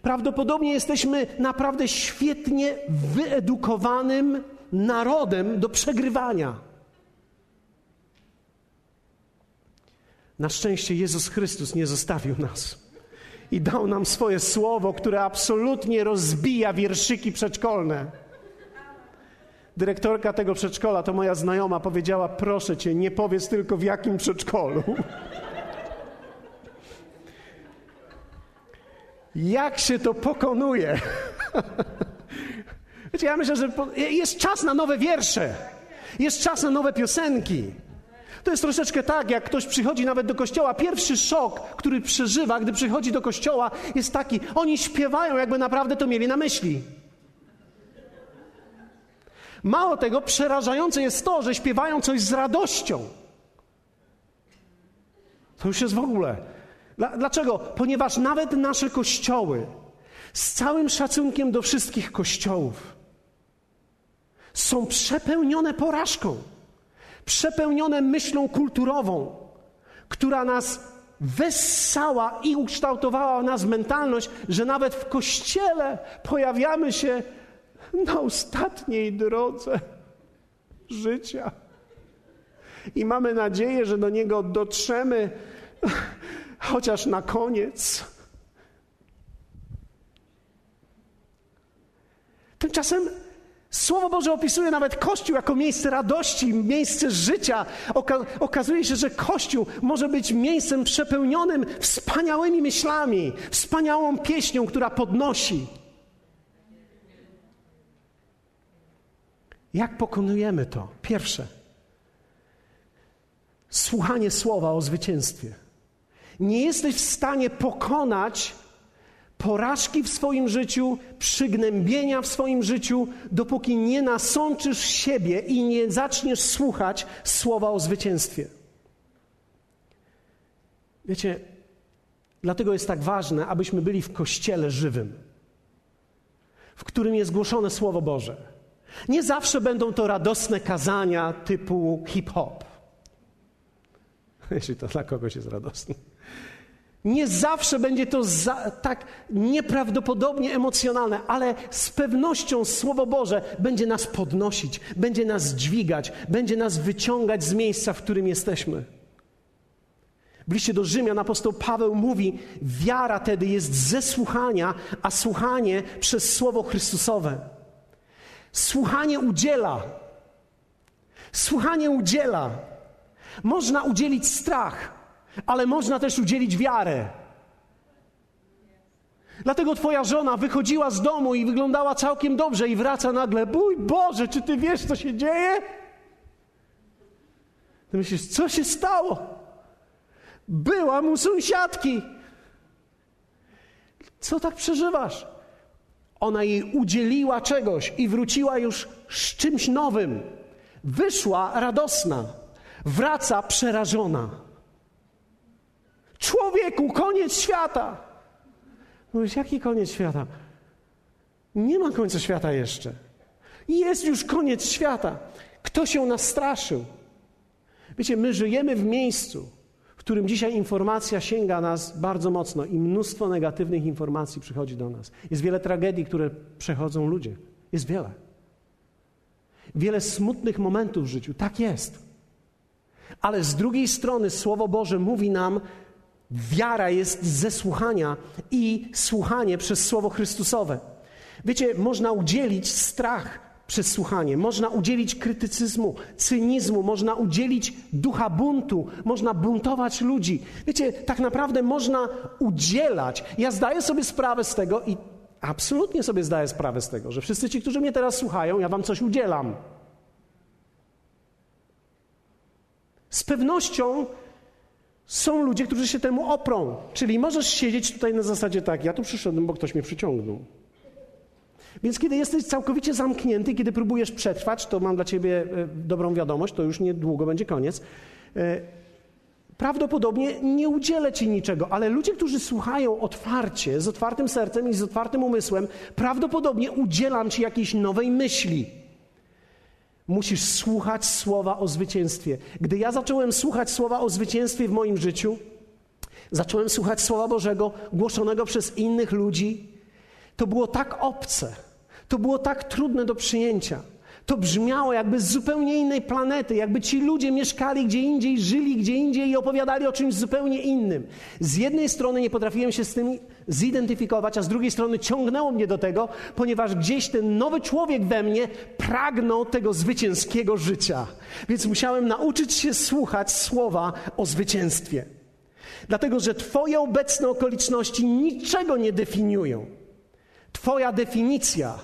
Prawdopodobnie jesteśmy naprawdę świetnie wyedukowanym narodem do przegrywania. Na szczęście Jezus Chrystus nie zostawił nas i dał nam swoje słowo, które absolutnie rozbija wierszyki przedszkolne. Dyrektorka tego przedszkola, to moja znajoma, powiedziała: Proszę cię, nie powiedz tylko w jakim przedszkolu. Jak się to pokonuje? Wiecie, ja myślę, że jest czas na nowe wiersze, jest czas na nowe piosenki. To jest troszeczkę tak, jak ktoś przychodzi nawet do kościoła. Pierwszy szok, który przeżywa, gdy przychodzi do kościoła, jest taki: oni śpiewają, jakby naprawdę to mieli na myśli. Mało tego, przerażające jest to, że śpiewają coś z radością. To już jest w ogóle. Dlaczego? Ponieważ nawet nasze kościoły, z całym szacunkiem do wszystkich kościołów, są przepełnione porażką przepełnione myślą kulturową, która nas wessała i ukształtowała nas mentalność, że nawet w kościele pojawiamy się na ostatniej drodze życia. I mamy nadzieję, że do niego dotrzemy chociaż na koniec. Tymczasem Słowo Boże opisuje nawet Kościół jako miejsce radości, miejsce życia. Oka okazuje się, że Kościół może być miejscem przepełnionym wspaniałymi myślami, wspaniałą pieśnią, która podnosi. Jak pokonujemy to? Pierwsze, słuchanie słowa o zwycięstwie. Nie jesteś w stanie pokonać porażki w swoim życiu, przygnębienia w swoim życiu, dopóki nie nasączysz siebie i nie zaczniesz słuchać słowa o zwycięstwie. Wiecie, dlatego jest tak ważne, abyśmy byli w kościele żywym, w którym jest głoszone Słowo Boże. Nie zawsze będą to radosne kazania typu hip-hop. [LAUGHS] Jeśli to dla kogoś jest radosne. Nie zawsze będzie to za, tak nieprawdopodobnie emocjonalne, ale z pewnością Słowo Boże będzie nas podnosić, będzie nas dźwigać, będzie nas wyciągać z miejsca, w którym jesteśmy. W liście do Rzymian apostoł Paweł mówi: Wiara tedy jest ze słuchania, a słuchanie przez Słowo Chrystusowe. Słuchanie udziela. Słuchanie udziela. Można udzielić strach ale można też udzielić wiarę. Dlatego twoja żona wychodziła z domu i wyglądała całkiem dobrze i wraca nagle, bój Boże, czy ty wiesz, co się dzieje? Ty myślisz, co się stało? Byłam u sąsiadki. Co tak przeżywasz? Ona jej udzieliła czegoś i wróciła już z czymś nowym. Wyszła radosna, wraca przerażona. Człowieku, koniec świata. Mówisz, jaki koniec świata? Nie ma końca świata jeszcze. Jest już koniec świata. Kto się nastraszył? Wiecie, my żyjemy w miejscu, w którym dzisiaj informacja sięga nas bardzo mocno i mnóstwo negatywnych informacji przychodzi do nas. Jest wiele tragedii, które przechodzą ludzie. Jest wiele. Wiele smutnych momentów w życiu. Tak jest. Ale z drugiej strony Słowo Boże mówi nam, Wiara jest ze słuchania i słuchanie przez Słowo Chrystusowe. Wiecie, można udzielić strach przez słuchanie, można udzielić krytycyzmu, cynizmu, można udzielić ducha buntu, można buntować ludzi. Wiecie, tak naprawdę można udzielać. Ja zdaję sobie sprawę z tego i absolutnie sobie zdaję sprawę z tego, że wszyscy ci, którzy mnie teraz słuchają, ja wam coś udzielam. Z pewnością są ludzie, którzy się temu oprą. Czyli możesz siedzieć tutaj na zasadzie tak, ja tu przyszedłem, bo ktoś mnie przyciągnął. Więc kiedy jesteś całkowicie zamknięty, kiedy próbujesz przetrwać, to mam dla ciebie e, dobrą wiadomość, to już niedługo będzie koniec. E, prawdopodobnie nie udzielę ci niczego, ale ludzie, którzy słuchają otwarcie, z otwartym sercem i z otwartym umysłem, prawdopodobnie udzielam ci jakiejś nowej myśli Musisz słuchać słowa o zwycięstwie. Gdy ja zacząłem słuchać słowa o zwycięstwie w moim życiu, zacząłem słuchać słowa Bożego głoszonego przez innych ludzi, to było tak obce, to było tak trudne do przyjęcia. To brzmiało jakby z zupełnie innej planety, jakby ci ludzie mieszkali gdzie indziej, żyli gdzie indziej i opowiadali o czymś zupełnie innym. Z jednej strony nie potrafiłem się z tym zidentyfikować, a z drugiej strony ciągnęło mnie do tego, ponieważ gdzieś ten nowy człowiek we mnie pragnął tego zwycięskiego życia. Więc musiałem nauczyć się słuchać słowa o zwycięstwie. Dlatego, że Twoje obecne okoliczności niczego nie definiują. Twoja definicja,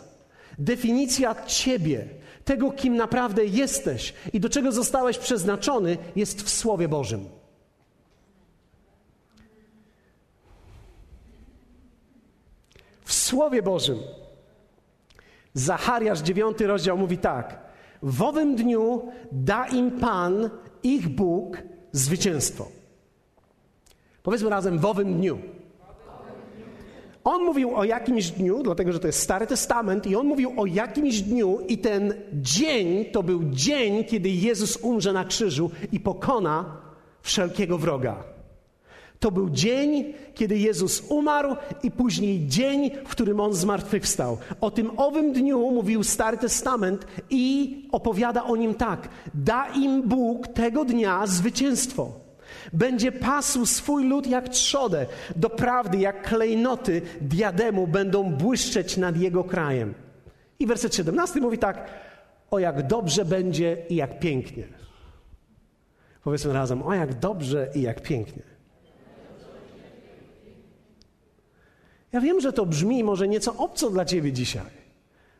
definicja Ciebie, tego, kim naprawdę jesteś i do czego zostałeś przeznaczony, jest w Słowie Bożym. Słowie Bożym. Zachariasz, dziewiąty rozdział mówi tak. W owym dniu da im Pan, ich Bóg, zwycięstwo. Powiedzmy razem w owym dniu. On mówił o jakimś dniu, dlatego że to jest Stary Testament, i on mówił o jakimś dniu, i ten dzień to był dzień, kiedy Jezus umrze na krzyżu i pokona wszelkiego wroga. To był dzień, kiedy Jezus umarł, i później dzień, w którym on zmartwychwstał. O tym owym dniu mówił Stary Testament i opowiada o nim tak: Da im Bóg tego dnia zwycięstwo. Będzie pasł swój lud jak trzodę, doprawdy jak klejnoty diademu będą błyszczeć nad jego krajem. I werset 17 mówi tak, o jak dobrze będzie i jak pięknie. Powiedzmy razem, o jak dobrze i jak pięknie. Ja wiem, że to brzmi może nieco obco dla ciebie dzisiaj.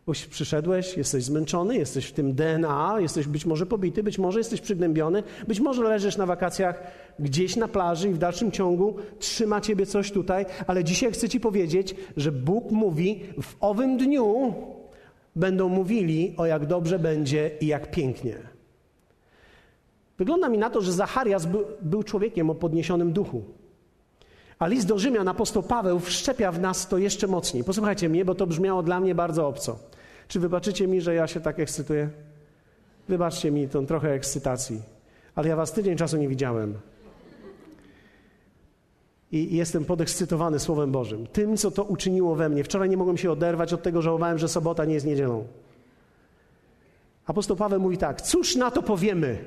Bo przyszedłeś, jesteś zmęczony, jesteś w tym DNA, jesteś być może pobity, być może jesteś przygnębiony, być może leżysz na wakacjach gdzieś na plaży i w dalszym ciągu trzyma ciebie coś tutaj, ale dzisiaj chcę ci powiedzieć, że Bóg mówi w owym dniu będą mówili o jak dobrze będzie i jak pięknie. Wygląda mi na to, że Zacharias był, był człowiekiem o podniesionym duchu. A list do Rzymian apostoł Paweł wszczepia w nas to jeszcze mocniej. Posłuchajcie mnie, bo to brzmiało dla mnie bardzo obco. Czy wybaczycie mi, że ja się tak ekscytuję? Wybaczcie mi tą trochę ekscytacji. Ale ja was tydzień czasu nie widziałem. I jestem podekscytowany Słowem Bożym. Tym, co to uczyniło we mnie. Wczoraj nie mogłem się oderwać od tego, żałowałem, że sobota nie jest niedzielą. Apostoł Paweł mówi tak: Cóż na to powiemy?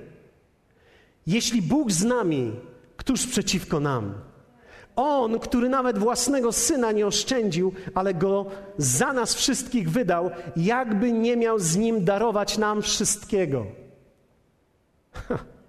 Jeśli Bóg z nami, któż przeciwko nam? On, który nawet własnego syna nie oszczędził, ale go za nas wszystkich wydał, jakby nie miał z nim darować nam wszystkiego. [LAUGHS]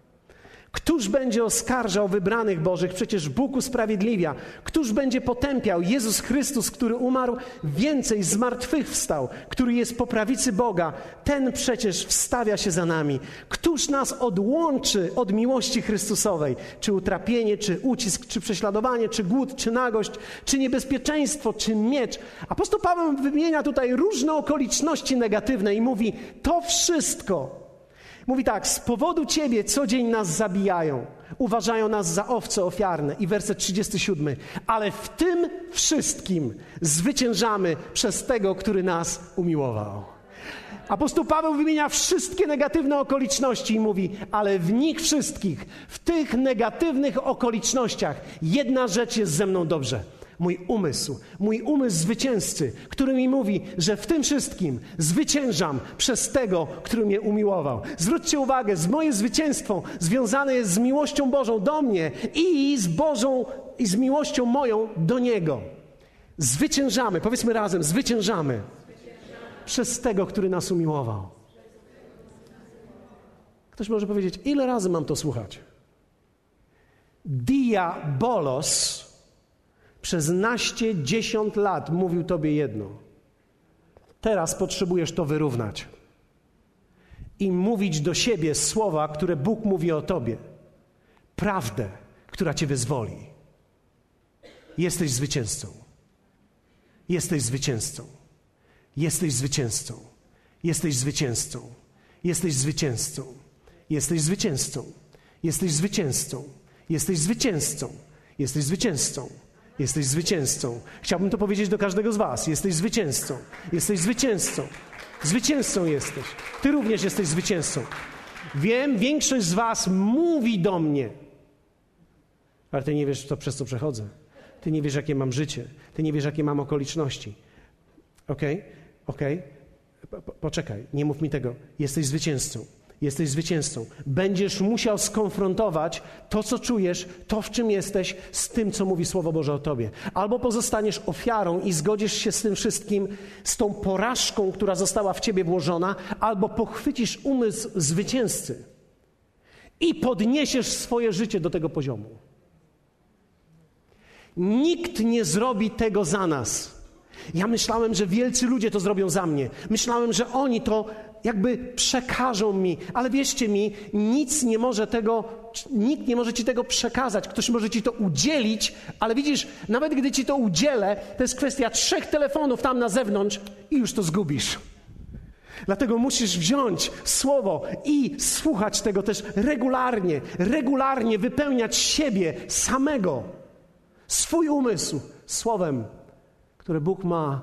Któż będzie oskarżał wybranych Bożych? Przecież Bóg usprawiedliwia. Któż będzie potępiał? Jezus Chrystus, który umarł, więcej zmartwychwstał, który jest po prawicy Boga. Ten przecież wstawia się za nami. Któż nas odłączy od miłości Chrystusowej? Czy utrapienie, czy ucisk, czy prześladowanie, czy głód, czy nagość, czy niebezpieczeństwo, czy miecz? Apostoł Paweł wymienia tutaj różne okoliczności negatywne i mówi: To wszystko Mówi tak, z powodu Ciebie co dzień nas zabijają, uważają nas za owce ofiarne. I werset 37. Ale w tym wszystkim zwyciężamy przez tego, który nas umiłował. Apostoł Paweł wymienia wszystkie negatywne okoliczności i mówi, ale w nich wszystkich, w tych negatywnych okolicznościach, jedna rzecz jest ze mną dobrze – mój umysł, mój umysł zwycięzcy, który mi mówi, że w tym wszystkim zwyciężam przez tego, który mnie umiłował. Zwróćcie uwagę, z moje zwycięstwo związane jest z miłością Bożą do mnie i z Bożą i z miłością moją do Niego. Zwyciężamy, powiedzmy razem, zwyciężamy przez tego, który nas umiłował. Ktoś może powiedzieć, ile razy mam to słuchać? Diabolos przez naście, dziesiąt lat mówił Tobie jedno. Teraz potrzebujesz to wyrównać i mówić do siebie słowa, które Bóg mówi o Tobie. Prawdę, która Cię wyzwoli. Jesteś zwycięzcą. Jesteś zwycięzcą. Jesteś zwycięzcą. Jesteś zwycięzcą. Jesteś zwycięzcą. Jesteś zwycięzcą. Jesteś zwycięzcą. Jesteś zwycięzcą. Jesteś zwycięzcą. Jesteś zwycięzcą. Chciałbym to powiedzieć do każdego z Was. Jesteś zwycięzcą. Jesteś zwycięzcą. Zwycięzcą jesteś. Ty również jesteś zwycięzcą. Wiem, większość z Was mówi do mnie, ale Ty nie wiesz, to przez co przechodzę. Ty nie wiesz, jakie mam życie. Ty nie wiesz, jakie mam okoliczności. Okej? Okay? Okej? Okay? Poczekaj, nie mów mi tego. Jesteś zwycięzcą. Jesteś zwycięzcą. Będziesz musiał skonfrontować to, co czujesz, to, w czym jesteś, z tym, co mówi Słowo Boże o tobie. Albo pozostaniesz ofiarą i zgodzisz się z tym wszystkim, z tą porażką, która została w ciebie włożona, albo pochwycisz umysł zwycięzcy i podniesiesz swoje życie do tego poziomu. Nikt nie zrobi tego za nas. Ja myślałem, że wielcy ludzie to zrobią za mnie. Myślałem, że oni to jakby przekażą mi, ale wierzcie mi, nic nie może tego, nikt nie może ci tego przekazać. Ktoś może ci to udzielić, ale widzisz, nawet gdy ci to udzielę, to jest kwestia trzech telefonów tam na zewnątrz i już to zgubisz. Dlatego musisz wziąć słowo i słuchać tego też regularnie, regularnie wypełniać siebie samego, swój umysł słowem, które Bóg ma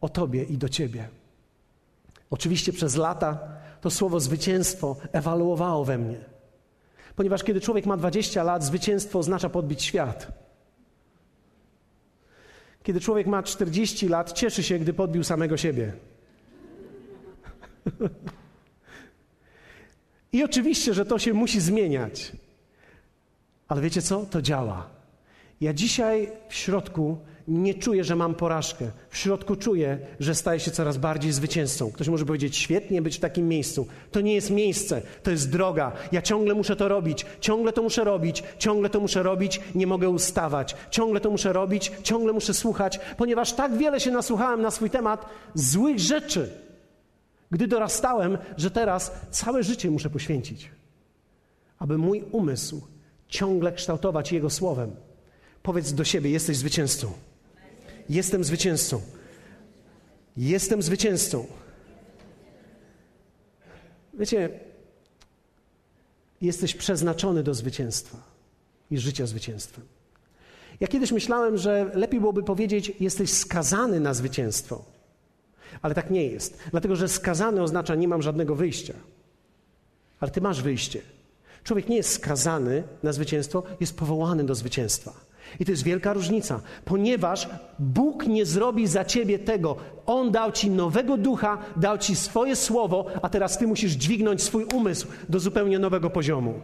o Tobie i do Ciebie. Oczywiście przez lata to słowo zwycięstwo ewaluowało we mnie. Ponieważ kiedy człowiek ma 20 lat, zwycięstwo oznacza podbić świat. Kiedy człowiek ma 40 lat, cieszy się, gdy podbił samego siebie. I oczywiście, że to się musi zmieniać. Ale wiecie co? To działa. Ja dzisiaj w środku nie czuję, że mam porażkę. W środku czuję, że staję się coraz bardziej zwycięzcą. Ktoś może powiedzieć, świetnie być w takim miejscu. To nie jest miejsce, to jest droga. Ja ciągle muszę to robić, ciągle to muszę robić, ciągle to muszę robić, nie mogę ustawać. Ciągle to muszę robić, ciągle muszę słuchać, ponieważ tak wiele się nasłuchałem na swój temat złych rzeczy, gdy dorastałem, że teraz całe życie muszę poświęcić, aby mój umysł ciągle kształtować Jego słowem. Powiedz do siebie: jesteś zwycięzcą. Jestem zwycięzcą. Jestem zwycięzcą. Wiecie, jesteś przeznaczony do zwycięstwa i życia zwycięstwem. Ja kiedyś myślałem, że lepiej byłoby powiedzieć: jesteś skazany na zwycięstwo. Ale tak nie jest, dlatego że skazany oznacza nie mam żadnego wyjścia. Ale ty masz wyjście. Człowiek nie jest skazany na zwycięstwo, jest powołany do zwycięstwa. I to jest wielka różnica, ponieważ Bóg nie zrobi za ciebie tego. On dał ci nowego ducha, dał ci swoje słowo, a teraz ty musisz dźwignąć swój umysł do zupełnie nowego poziomu.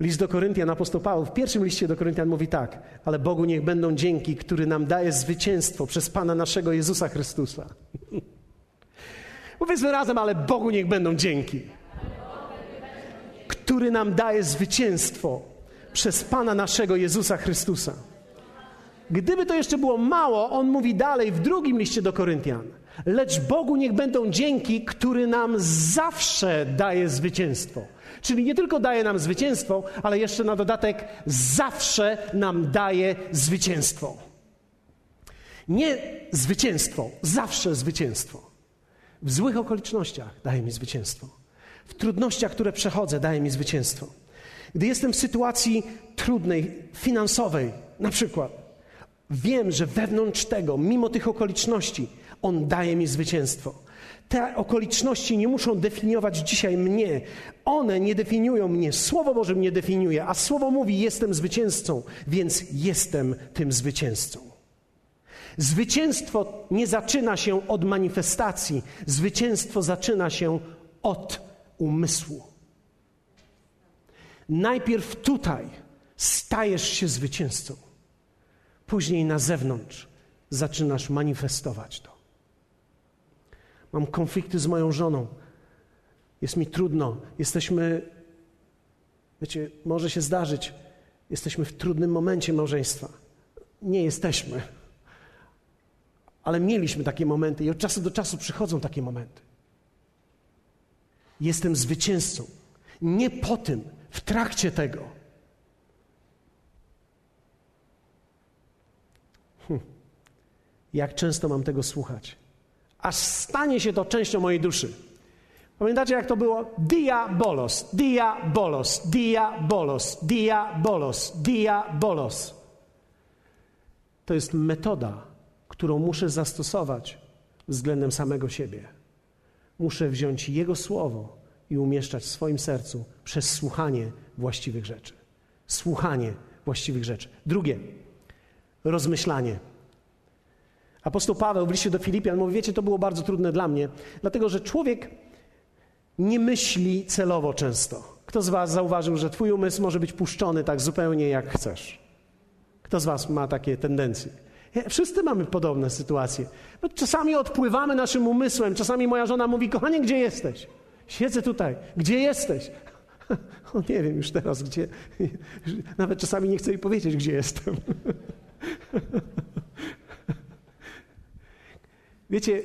List do Koryntian, apostoł Paweł w pierwszym liście do Koryntian mówi tak, ale Bogu niech będą dzięki, który nam daje zwycięstwo przez Pana naszego Jezusa Chrystusa. [LAUGHS] Powiedzmy razem, ale Bogu niech będą dzięki, który nam daje zwycięstwo przez Pana naszego Jezusa Chrystusa. Gdyby to jeszcze było mało, on mówi dalej w drugim liście do Koryntian. Lecz Bogu niech będą dzięki, który nam zawsze daje zwycięstwo. Czyli nie tylko daje nam zwycięstwo, ale jeszcze na dodatek zawsze nam daje zwycięstwo. Nie zwycięstwo, zawsze zwycięstwo. W złych okolicznościach daje mi zwycięstwo. W trudnościach, które przechodzę, daje mi zwycięstwo. Gdy jestem w sytuacji trudnej, finansowej, na przykład, wiem, że wewnątrz tego, mimo tych okoliczności, On daje mi zwycięstwo. Te okoliczności nie muszą definiować dzisiaj mnie. One nie definiują mnie. Słowo Boże mnie definiuje, a Słowo mówi: Jestem zwycięzcą, więc jestem tym zwycięzcą. Zwycięstwo nie zaczyna się od manifestacji, zwycięstwo zaczyna się od umysłu. Najpierw tutaj stajesz się zwycięzcą, później na zewnątrz zaczynasz manifestować to. Mam konflikty z moją żoną, jest mi trudno, jesteśmy, wiecie, może się zdarzyć, jesteśmy w trudnym momencie małżeństwa. Nie jesteśmy, ale mieliśmy takie momenty i od czasu do czasu przychodzą takie momenty. Jestem zwycięzcą. Nie po tym, w trakcie tego. Hm. Jak często mam tego słuchać? Aż stanie się to częścią mojej duszy. Pamiętacie, jak to było? Diabolos, diabolos, diabolos, diabolos, diabolos. To jest metoda, którą muszę zastosować względem samego siebie. Muszę wziąć Jego słowo i umieszczać w swoim sercu przez słuchanie właściwych rzeczy. Słuchanie właściwych rzeczy. Drugie, rozmyślanie. Apostoł Paweł w liście do Filipian mówi, wiecie, to było bardzo trudne dla mnie, dlatego że człowiek nie myśli celowo często. Kto z was zauważył, że twój umysł może być puszczony tak zupełnie jak chcesz? Kto z was ma takie tendencje? Wszyscy mamy podobne sytuacje. No, czasami odpływamy naszym umysłem, czasami moja żona mówi, kochanie, gdzie jesteś? Siedzę tutaj. Gdzie jesteś? [LAUGHS] O, nie wiem już teraz, gdzie. Nawet czasami nie chcę jej powiedzieć, gdzie jestem. [LAUGHS] Wiecie,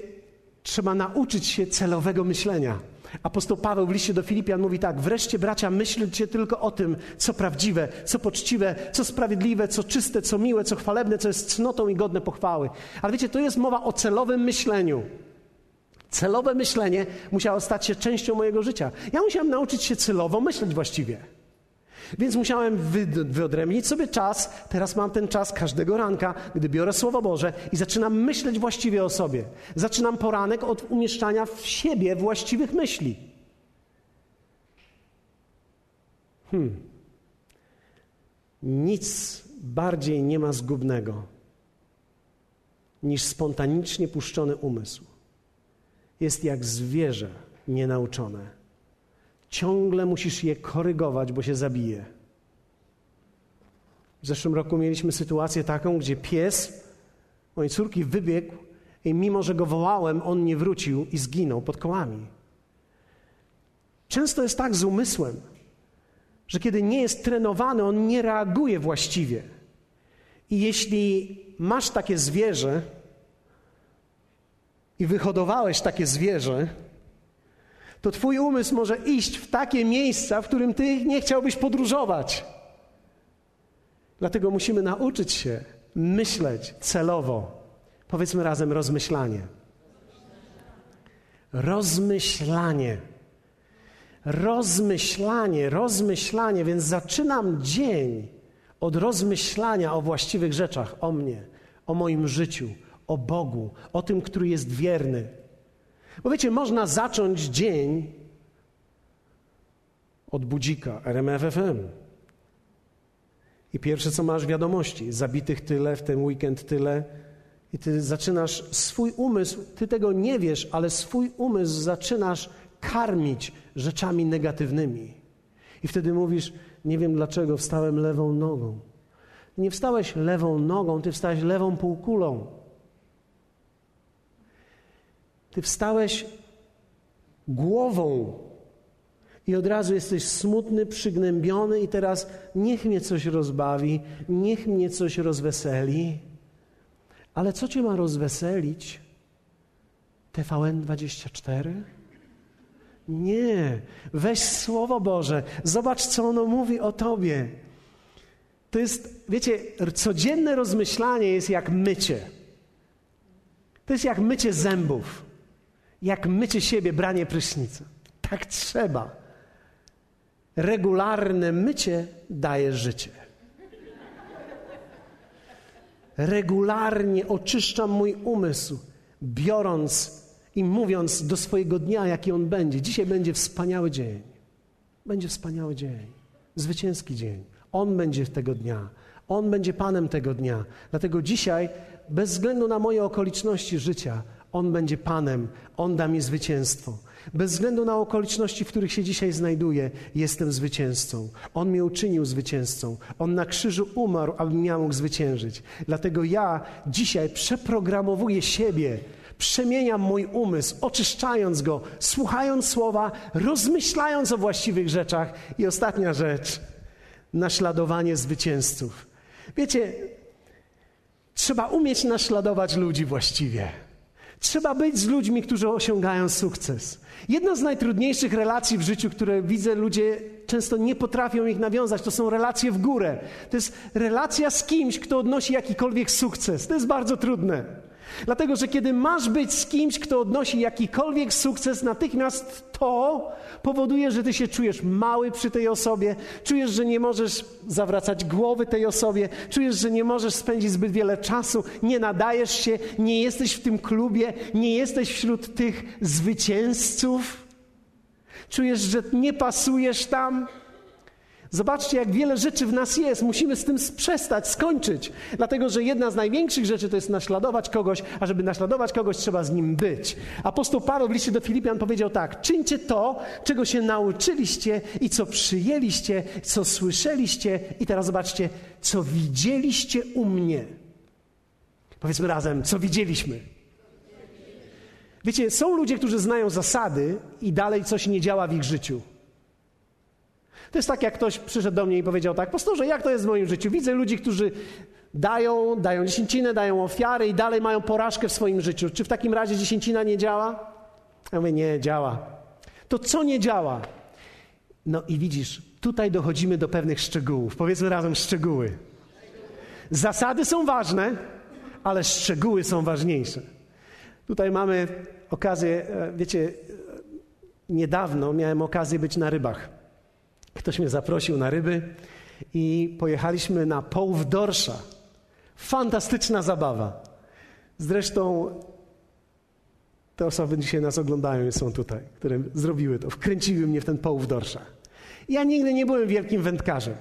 trzeba nauczyć się celowego myślenia. Apostoł Paweł w liście do Filipian mówi tak: Wreszcie, bracia, myślcie tylko o tym, co prawdziwe, co poczciwe, co sprawiedliwe, co czyste, co miłe, co chwalebne, co jest cnotą i godne pochwały. Ale wiecie, to jest mowa o celowym myśleniu. Celowe myślenie musiało stać się częścią mojego życia. Ja musiałem nauczyć się celowo myśleć właściwie. Więc musiałem wyodrębnić sobie czas. Teraz mam ten czas każdego ranka, gdy biorę Słowo Boże i zaczynam myśleć właściwie o sobie. Zaczynam poranek od umieszczania w siebie właściwych myśli. Hmm. Nic bardziej nie ma zgubnego niż spontanicznie puszczony umysł jest jak zwierzę nienauczone. Ciągle musisz je korygować, bo się zabije. W zeszłym roku mieliśmy sytuację taką, gdzie pies mojej córki wybiegł i mimo, że go wołałem, on nie wrócił i zginął pod kołami. Często jest tak z umysłem, że kiedy nie jest trenowany, on nie reaguje właściwie. I jeśli masz takie zwierzę i wyhodowałeś takie zwierzę, to Twój umysł może iść w takie miejsca, w którym Ty nie chciałbyś podróżować. Dlatego musimy nauczyć się myśleć celowo. Powiedzmy razem rozmyślanie. Rozmyślanie. Rozmyślanie, rozmyślanie, więc zaczynam dzień od rozmyślania o właściwych rzeczach, o mnie, o moim życiu, o Bogu, o tym, który jest wierny. Bo wiecie, można zacząć dzień od budzika RMFFM. I pierwsze, co masz wiadomości, zabitych tyle, w ten weekend tyle. I ty zaczynasz swój umysł, ty tego nie wiesz, ale swój umysł zaczynasz karmić rzeczami negatywnymi. I wtedy mówisz, nie wiem dlaczego wstałem lewą nogą. Nie wstałeś lewą nogą, ty wstałeś lewą półkulą. Ty wstałeś głową i od razu jesteś smutny, przygnębiony, i teraz niech mnie coś rozbawi, niech mnie coś rozweseli. Ale co cię ma rozweselić? TVN 24? Nie, weź Słowo Boże, zobacz, co ono mówi o tobie. To jest, wiecie, codzienne rozmyślanie jest jak mycie. To jest jak mycie zębów, jak mycie siebie, branie prysznica. Tak trzeba. Regularne mycie daje życie. Regularnie oczyszczam mój umysł, biorąc i mówiąc do swojego dnia, jaki on będzie. Dzisiaj będzie wspaniały dzień. Będzie wspaniały dzień. Zwycięski dzień. On będzie tego dnia. On będzie Panem tego dnia. Dlatego dzisiaj, bez względu na moje okoliczności życia, On będzie Panem. On da mi zwycięstwo. Bez względu na okoliczności, w których się dzisiaj znajduję, jestem zwycięzcą. On mnie uczynił zwycięzcą. On na krzyżu umarł, abym ja mógł zwyciężyć. Dlatego ja dzisiaj przeprogramowuję siebie, przemieniam mój umysł, oczyszczając go, słuchając słowa, rozmyślając o właściwych rzeczach. I ostatnia rzecz, naśladowanie zwycięzców. Wiecie, trzeba umieć naśladować ludzi właściwie. Trzeba być z ludźmi, którzy osiągają sukces. Jedna z najtrudniejszych relacji w życiu, które widzę, ludzie często nie potrafią ich nawiązać, to są relacje w górę. To jest relacja z kimś, kto odnosi jakikolwiek sukces. To jest bardzo trudne. Dlatego, że kiedy masz być z kimś, kto odnosi jakikolwiek sukces, natychmiast to powoduje, że ty się czujesz mały przy tej osobie, czujesz, że nie możesz zawracać głowy tej osobie, czujesz, że nie możesz spędzić zbyt wiele czasu, nie nadajesz się, nie jesteś w tym klubie, nie jesteś wśród tych zwycięzców. Czujesz, że nie pasujesz tam. Zobaczcie, jak wiele rzeczy w nas jest. Musimy z tym przestać, skończyć. Dlatego, że jedna z największych rzeczy to jest naśladować kogoś, a żeby naśladować kogoś, trzeba z nim być. Apostoł Paweł w liście do Filipian powiedział tak: czyńcie to, czego się nauczyliście i co przyjęliście, co słyszeliście, i teraz zobaczcie, co widzieliście u mnie. Powiedzmy razem, co widzieliśmy. Wiecie, są ludzie, którzy znają zasady i dalej coś nie działa w ich życiu. To jest tak, jak ktoś przyszedł do mnie i powiedział tak, pastorze, jak to jest w moim życiu? Widzę ludzi, którzy dają, dają dziesięcinę, dają ofiary i dalej mają porażkę w swoim życiu. Czy w takim razie dziesięcina nie działa? Ja mówię, nie, działa. To co nie działa? No i widzisz, tutaj dochodzimy do pewnych szczegółów. Powiedzmy razem szczegóły. Zasady są ważne, ale szczegóły są ważniejsze. Tutaj mamy okazję, e, wiecie, niedawno miałem okazję być na rybach. Ktoś mnie zaprosił na ryby i pojechaliśmy na połów dorsza. Fantastyczna zabawa. Zresztą te osoby dzisiaj nas oglądają i są tutaj, które zrobiły to, wkręciły mnie w ten połów dorsza. Ja nigdy nie byłem wielkim wędkarzem,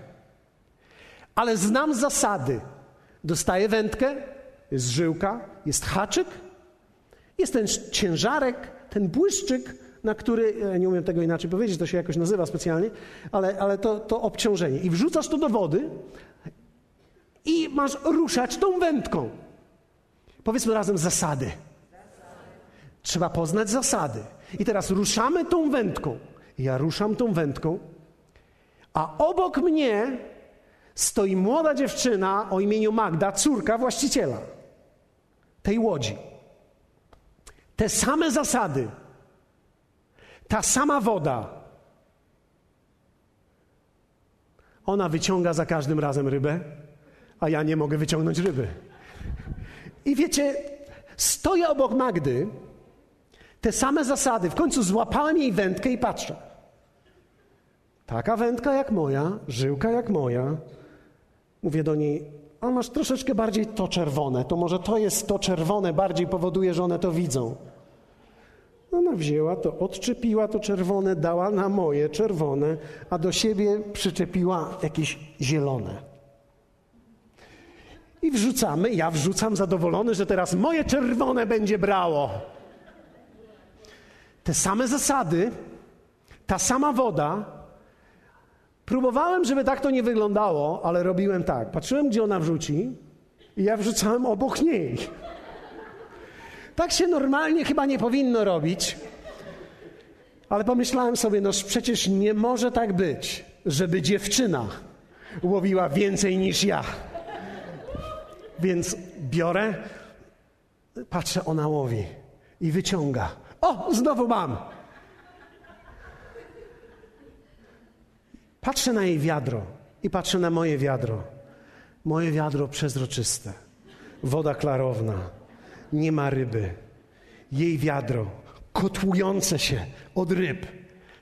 ale znam zasady. Dostaję wędkę, jest żyłka, jest haczyk, jest ten ciężarek, ten błyszczyk, na który, e, nie umiem tego inaczej powiedzieć, to się jakoś nazywa specjalnie, ale, ale to, to obciążenie. I wrzucasz to do wody I masz ruszać tą wędką. Powiedzmy razem zasady. Trzeba poznać zasady. I teraz ruszamy tą wędką. Ja ruszam tą wędką, a obok mnie stoi młoda dziewczyna o imieniu Magda, córka właściciela tej łodzi. Te same zasady, ta sama woda. Ona wyciąga za każdym razem rybę, a ja nie mogę wyciągnąć ryby. I wiecie, stoję obok Magdy, te same zasady. W końcu złapałem jej wędkę i patrzę. Taka wędka jak moja, żyłka jak moja. Mówię do niej, a masz troszeczkę bardziej to czerwone, to może to jest to czerwone, bardziej powoduje, że one to widzą. Ona wzięła to, odczepiła to czerwone, dała na moje czerwone, a do siebie przyczepiła jakieś zielone. I wrzucamy, ja wrzucam zadowolony, że teraz moje czerwone będzie brało. Te same zasady, ta sama woda. Próbowałem, żeby tak to nie wyglądało, ale robiłem tak. Patrzyłem, gdzie ona wrzuci, i ja wrzucałem obok niej. Tak się normalnie chyba nie powinno robić. Ale pomyślałem sobie, no przecież nie może tak być, żeby dziewczyna łowiła więcej niż ja. Więc biorę, patrzę, ona łowi i wyciąga. O, znowu mam. Patrzę na jej wiadro i patrzę na moje wiadro. Moje wiadro przezroczyste, woda klarowna, nie ma ryby. Jej wiadro kotłujące się od ryb.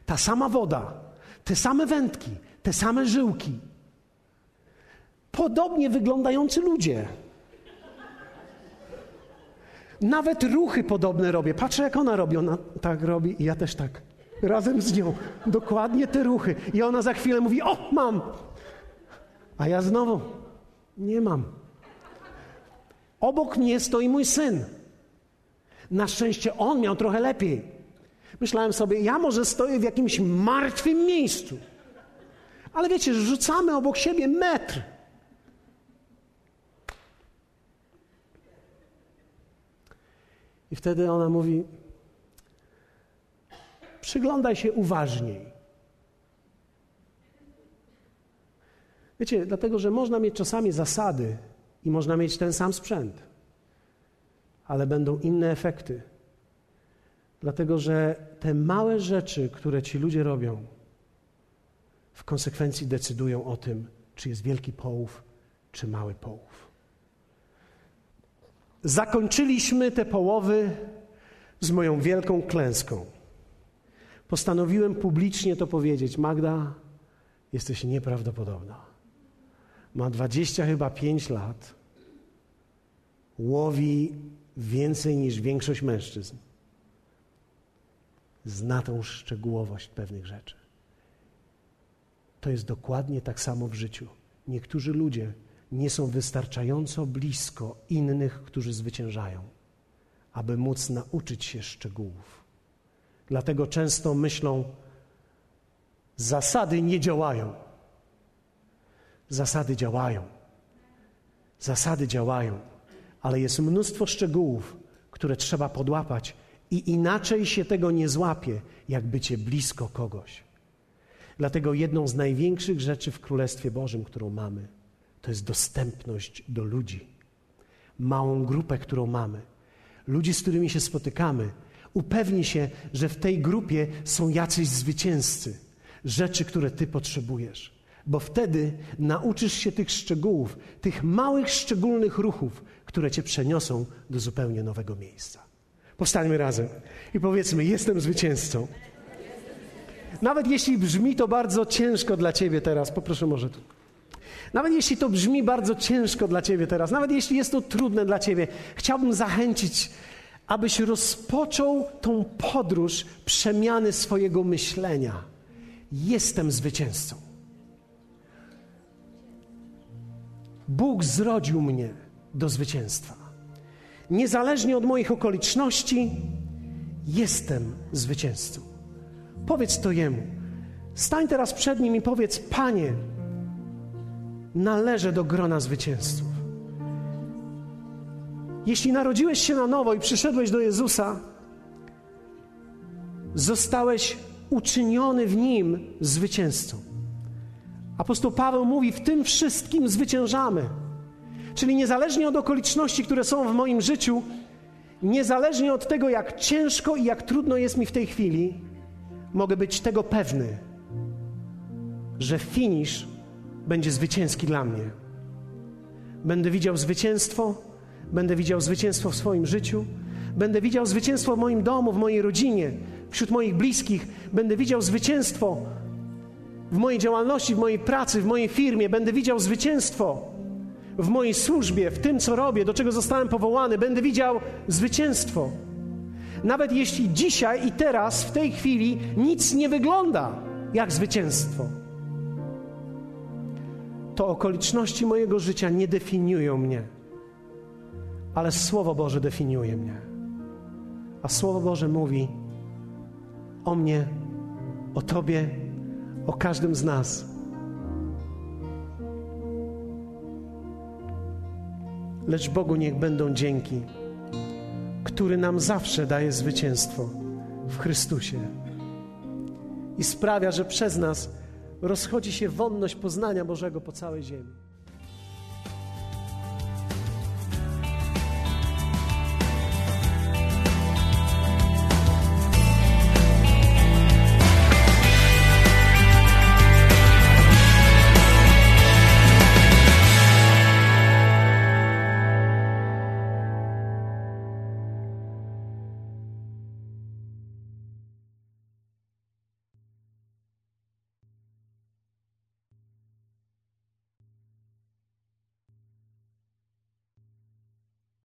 Ta sama woda, te same wędki, te same żyłki. Podobnie wyglądający ludzie. Nawet ruchy podobne robię. Patrzę, jak ona robi. Ona tak robi i ja też tak. Razem z nią. Dokładnie te ruchy. I ona za chwilę mówi: O, mam. A ja znowu: Nie mam. Obok mnie stoi mój syn. Na szczęście on miał trochę lepiej. Myślałem sobie, ja może stoję w jakimś martwym miejscu. Ale wiecie, rzucamy obok siebie metr. I wtedy ona mówi: Przyglądaj się uważniej. Wiecie, dlatego, że można mieć czasami zasady i można mieć ten sam sprzęt, ale będą inne efekty. Dlatego, że te małe rzeczy, które ci ludzie robią, w konsekwencji decydują o tym, czy jest wielki połów, czy mały połów. Zakończyliśmy te połowy z moją wielką klęską. Postanowiłem publicznie to powiedzieć. Magda, jesteś nieprawdopodobna. Ma dwadzieścia chyba pięć lat. Łowi więcej niż większość mężczyzn. Zna tą szczegółowość pewnych rzeczy. To jest dokładnie tak samo w życiu. Niektórzy ludzie nie są wystarczająco blisko innych, którzy zwyciężają, aby móc nauczyć się szczegółów. Dlatego często myślą, zasady nie działają. Zasady działają. Zasady działają, ale jest mnóstwo szczegółów, które trzeba podłapać i inaczej się tego nie złapie, jak bycie blisko kogoś. Dlatego jedną z największych rzeczy w Królestwie Bożym, którą mamy, to jest dostępność do ludzi. Małą grupę, którą mamy, ludzi, z którymi się spotykamy. Upewnij się, że w tej grupie są jacyś zwycięzcy, rzeczy, które ty potrzebujesz. Bo wtedy nauczysz się tych szczegółów, tych małych, szczególnych ruchów, które cię przeniosą do zupełnie nowego miejsca. Powstańmy razem i powiedzmy: Jestem zwycięzcą. Nawet jeśli brzmi to bardzo ciężko dla ciebie teraz, poproszę może tu. Nawet jeśli to brzmi bardzo ciężko dla Ciebie teraz, nawet jeśli jest to trudne dla Ciebie, chciałbym zachęcić, abyś rozpoczął tą podróż przemiany swojego myślenia. Jestem zwycięzcą. Bóg zrodził mnie do zwycięstwa. Niezależnie od moich okoliczności, jestem zwycięzcą. Powiedz to Jemu. Stań teraz przed Nim i powiedz: Panie, należę do grona zwycięzców. Jeśli narodziłeś się na nowo i przyszedłeś do Jezusa, zostałeś uczyniony w nim zwycięzcą. Apostoł Paweł mówi: W tym wszystkim zwyciężamy. Czyli niezależnie od okoliczności, które są w moim życiu, niezależnie od tego, jak ciężko i jak trudno jest mi w tej chwili, mogę być tego pewny, że finisz będzie zwycięski dla mnie. Będę widział zwycięstwo, będę widział zwycięstwo w swoim życiu, będę widział zwycięstwo w moim domu, w mojej rodzinie, wśród moich bliskich, będę widział zwycięstwo w mojej działalności, w mojej pracy, w mojej firmie, będę widział zwycięstwo w mojej służbie, w tym, co robię, do czego zostałem powołany, będę widział zwycięstwo. Nawet jeśli dzisiaj i teraz, w tej chwili, nic nie wygląda jak zwycięstwo, to okoliczności mojego życia nie definiują mnie, ale Słowo Boże definiuje mnie. A Słowo Boże mówi o mnie, o Tobie, o każdym z nas. Lecz Bogu niech będą dzięki, który nam zawsze daje zwycięstwo w Chrystusie i sprawia, że przez nas rozchodzi się wonność poznania Bożego po całej ziemi.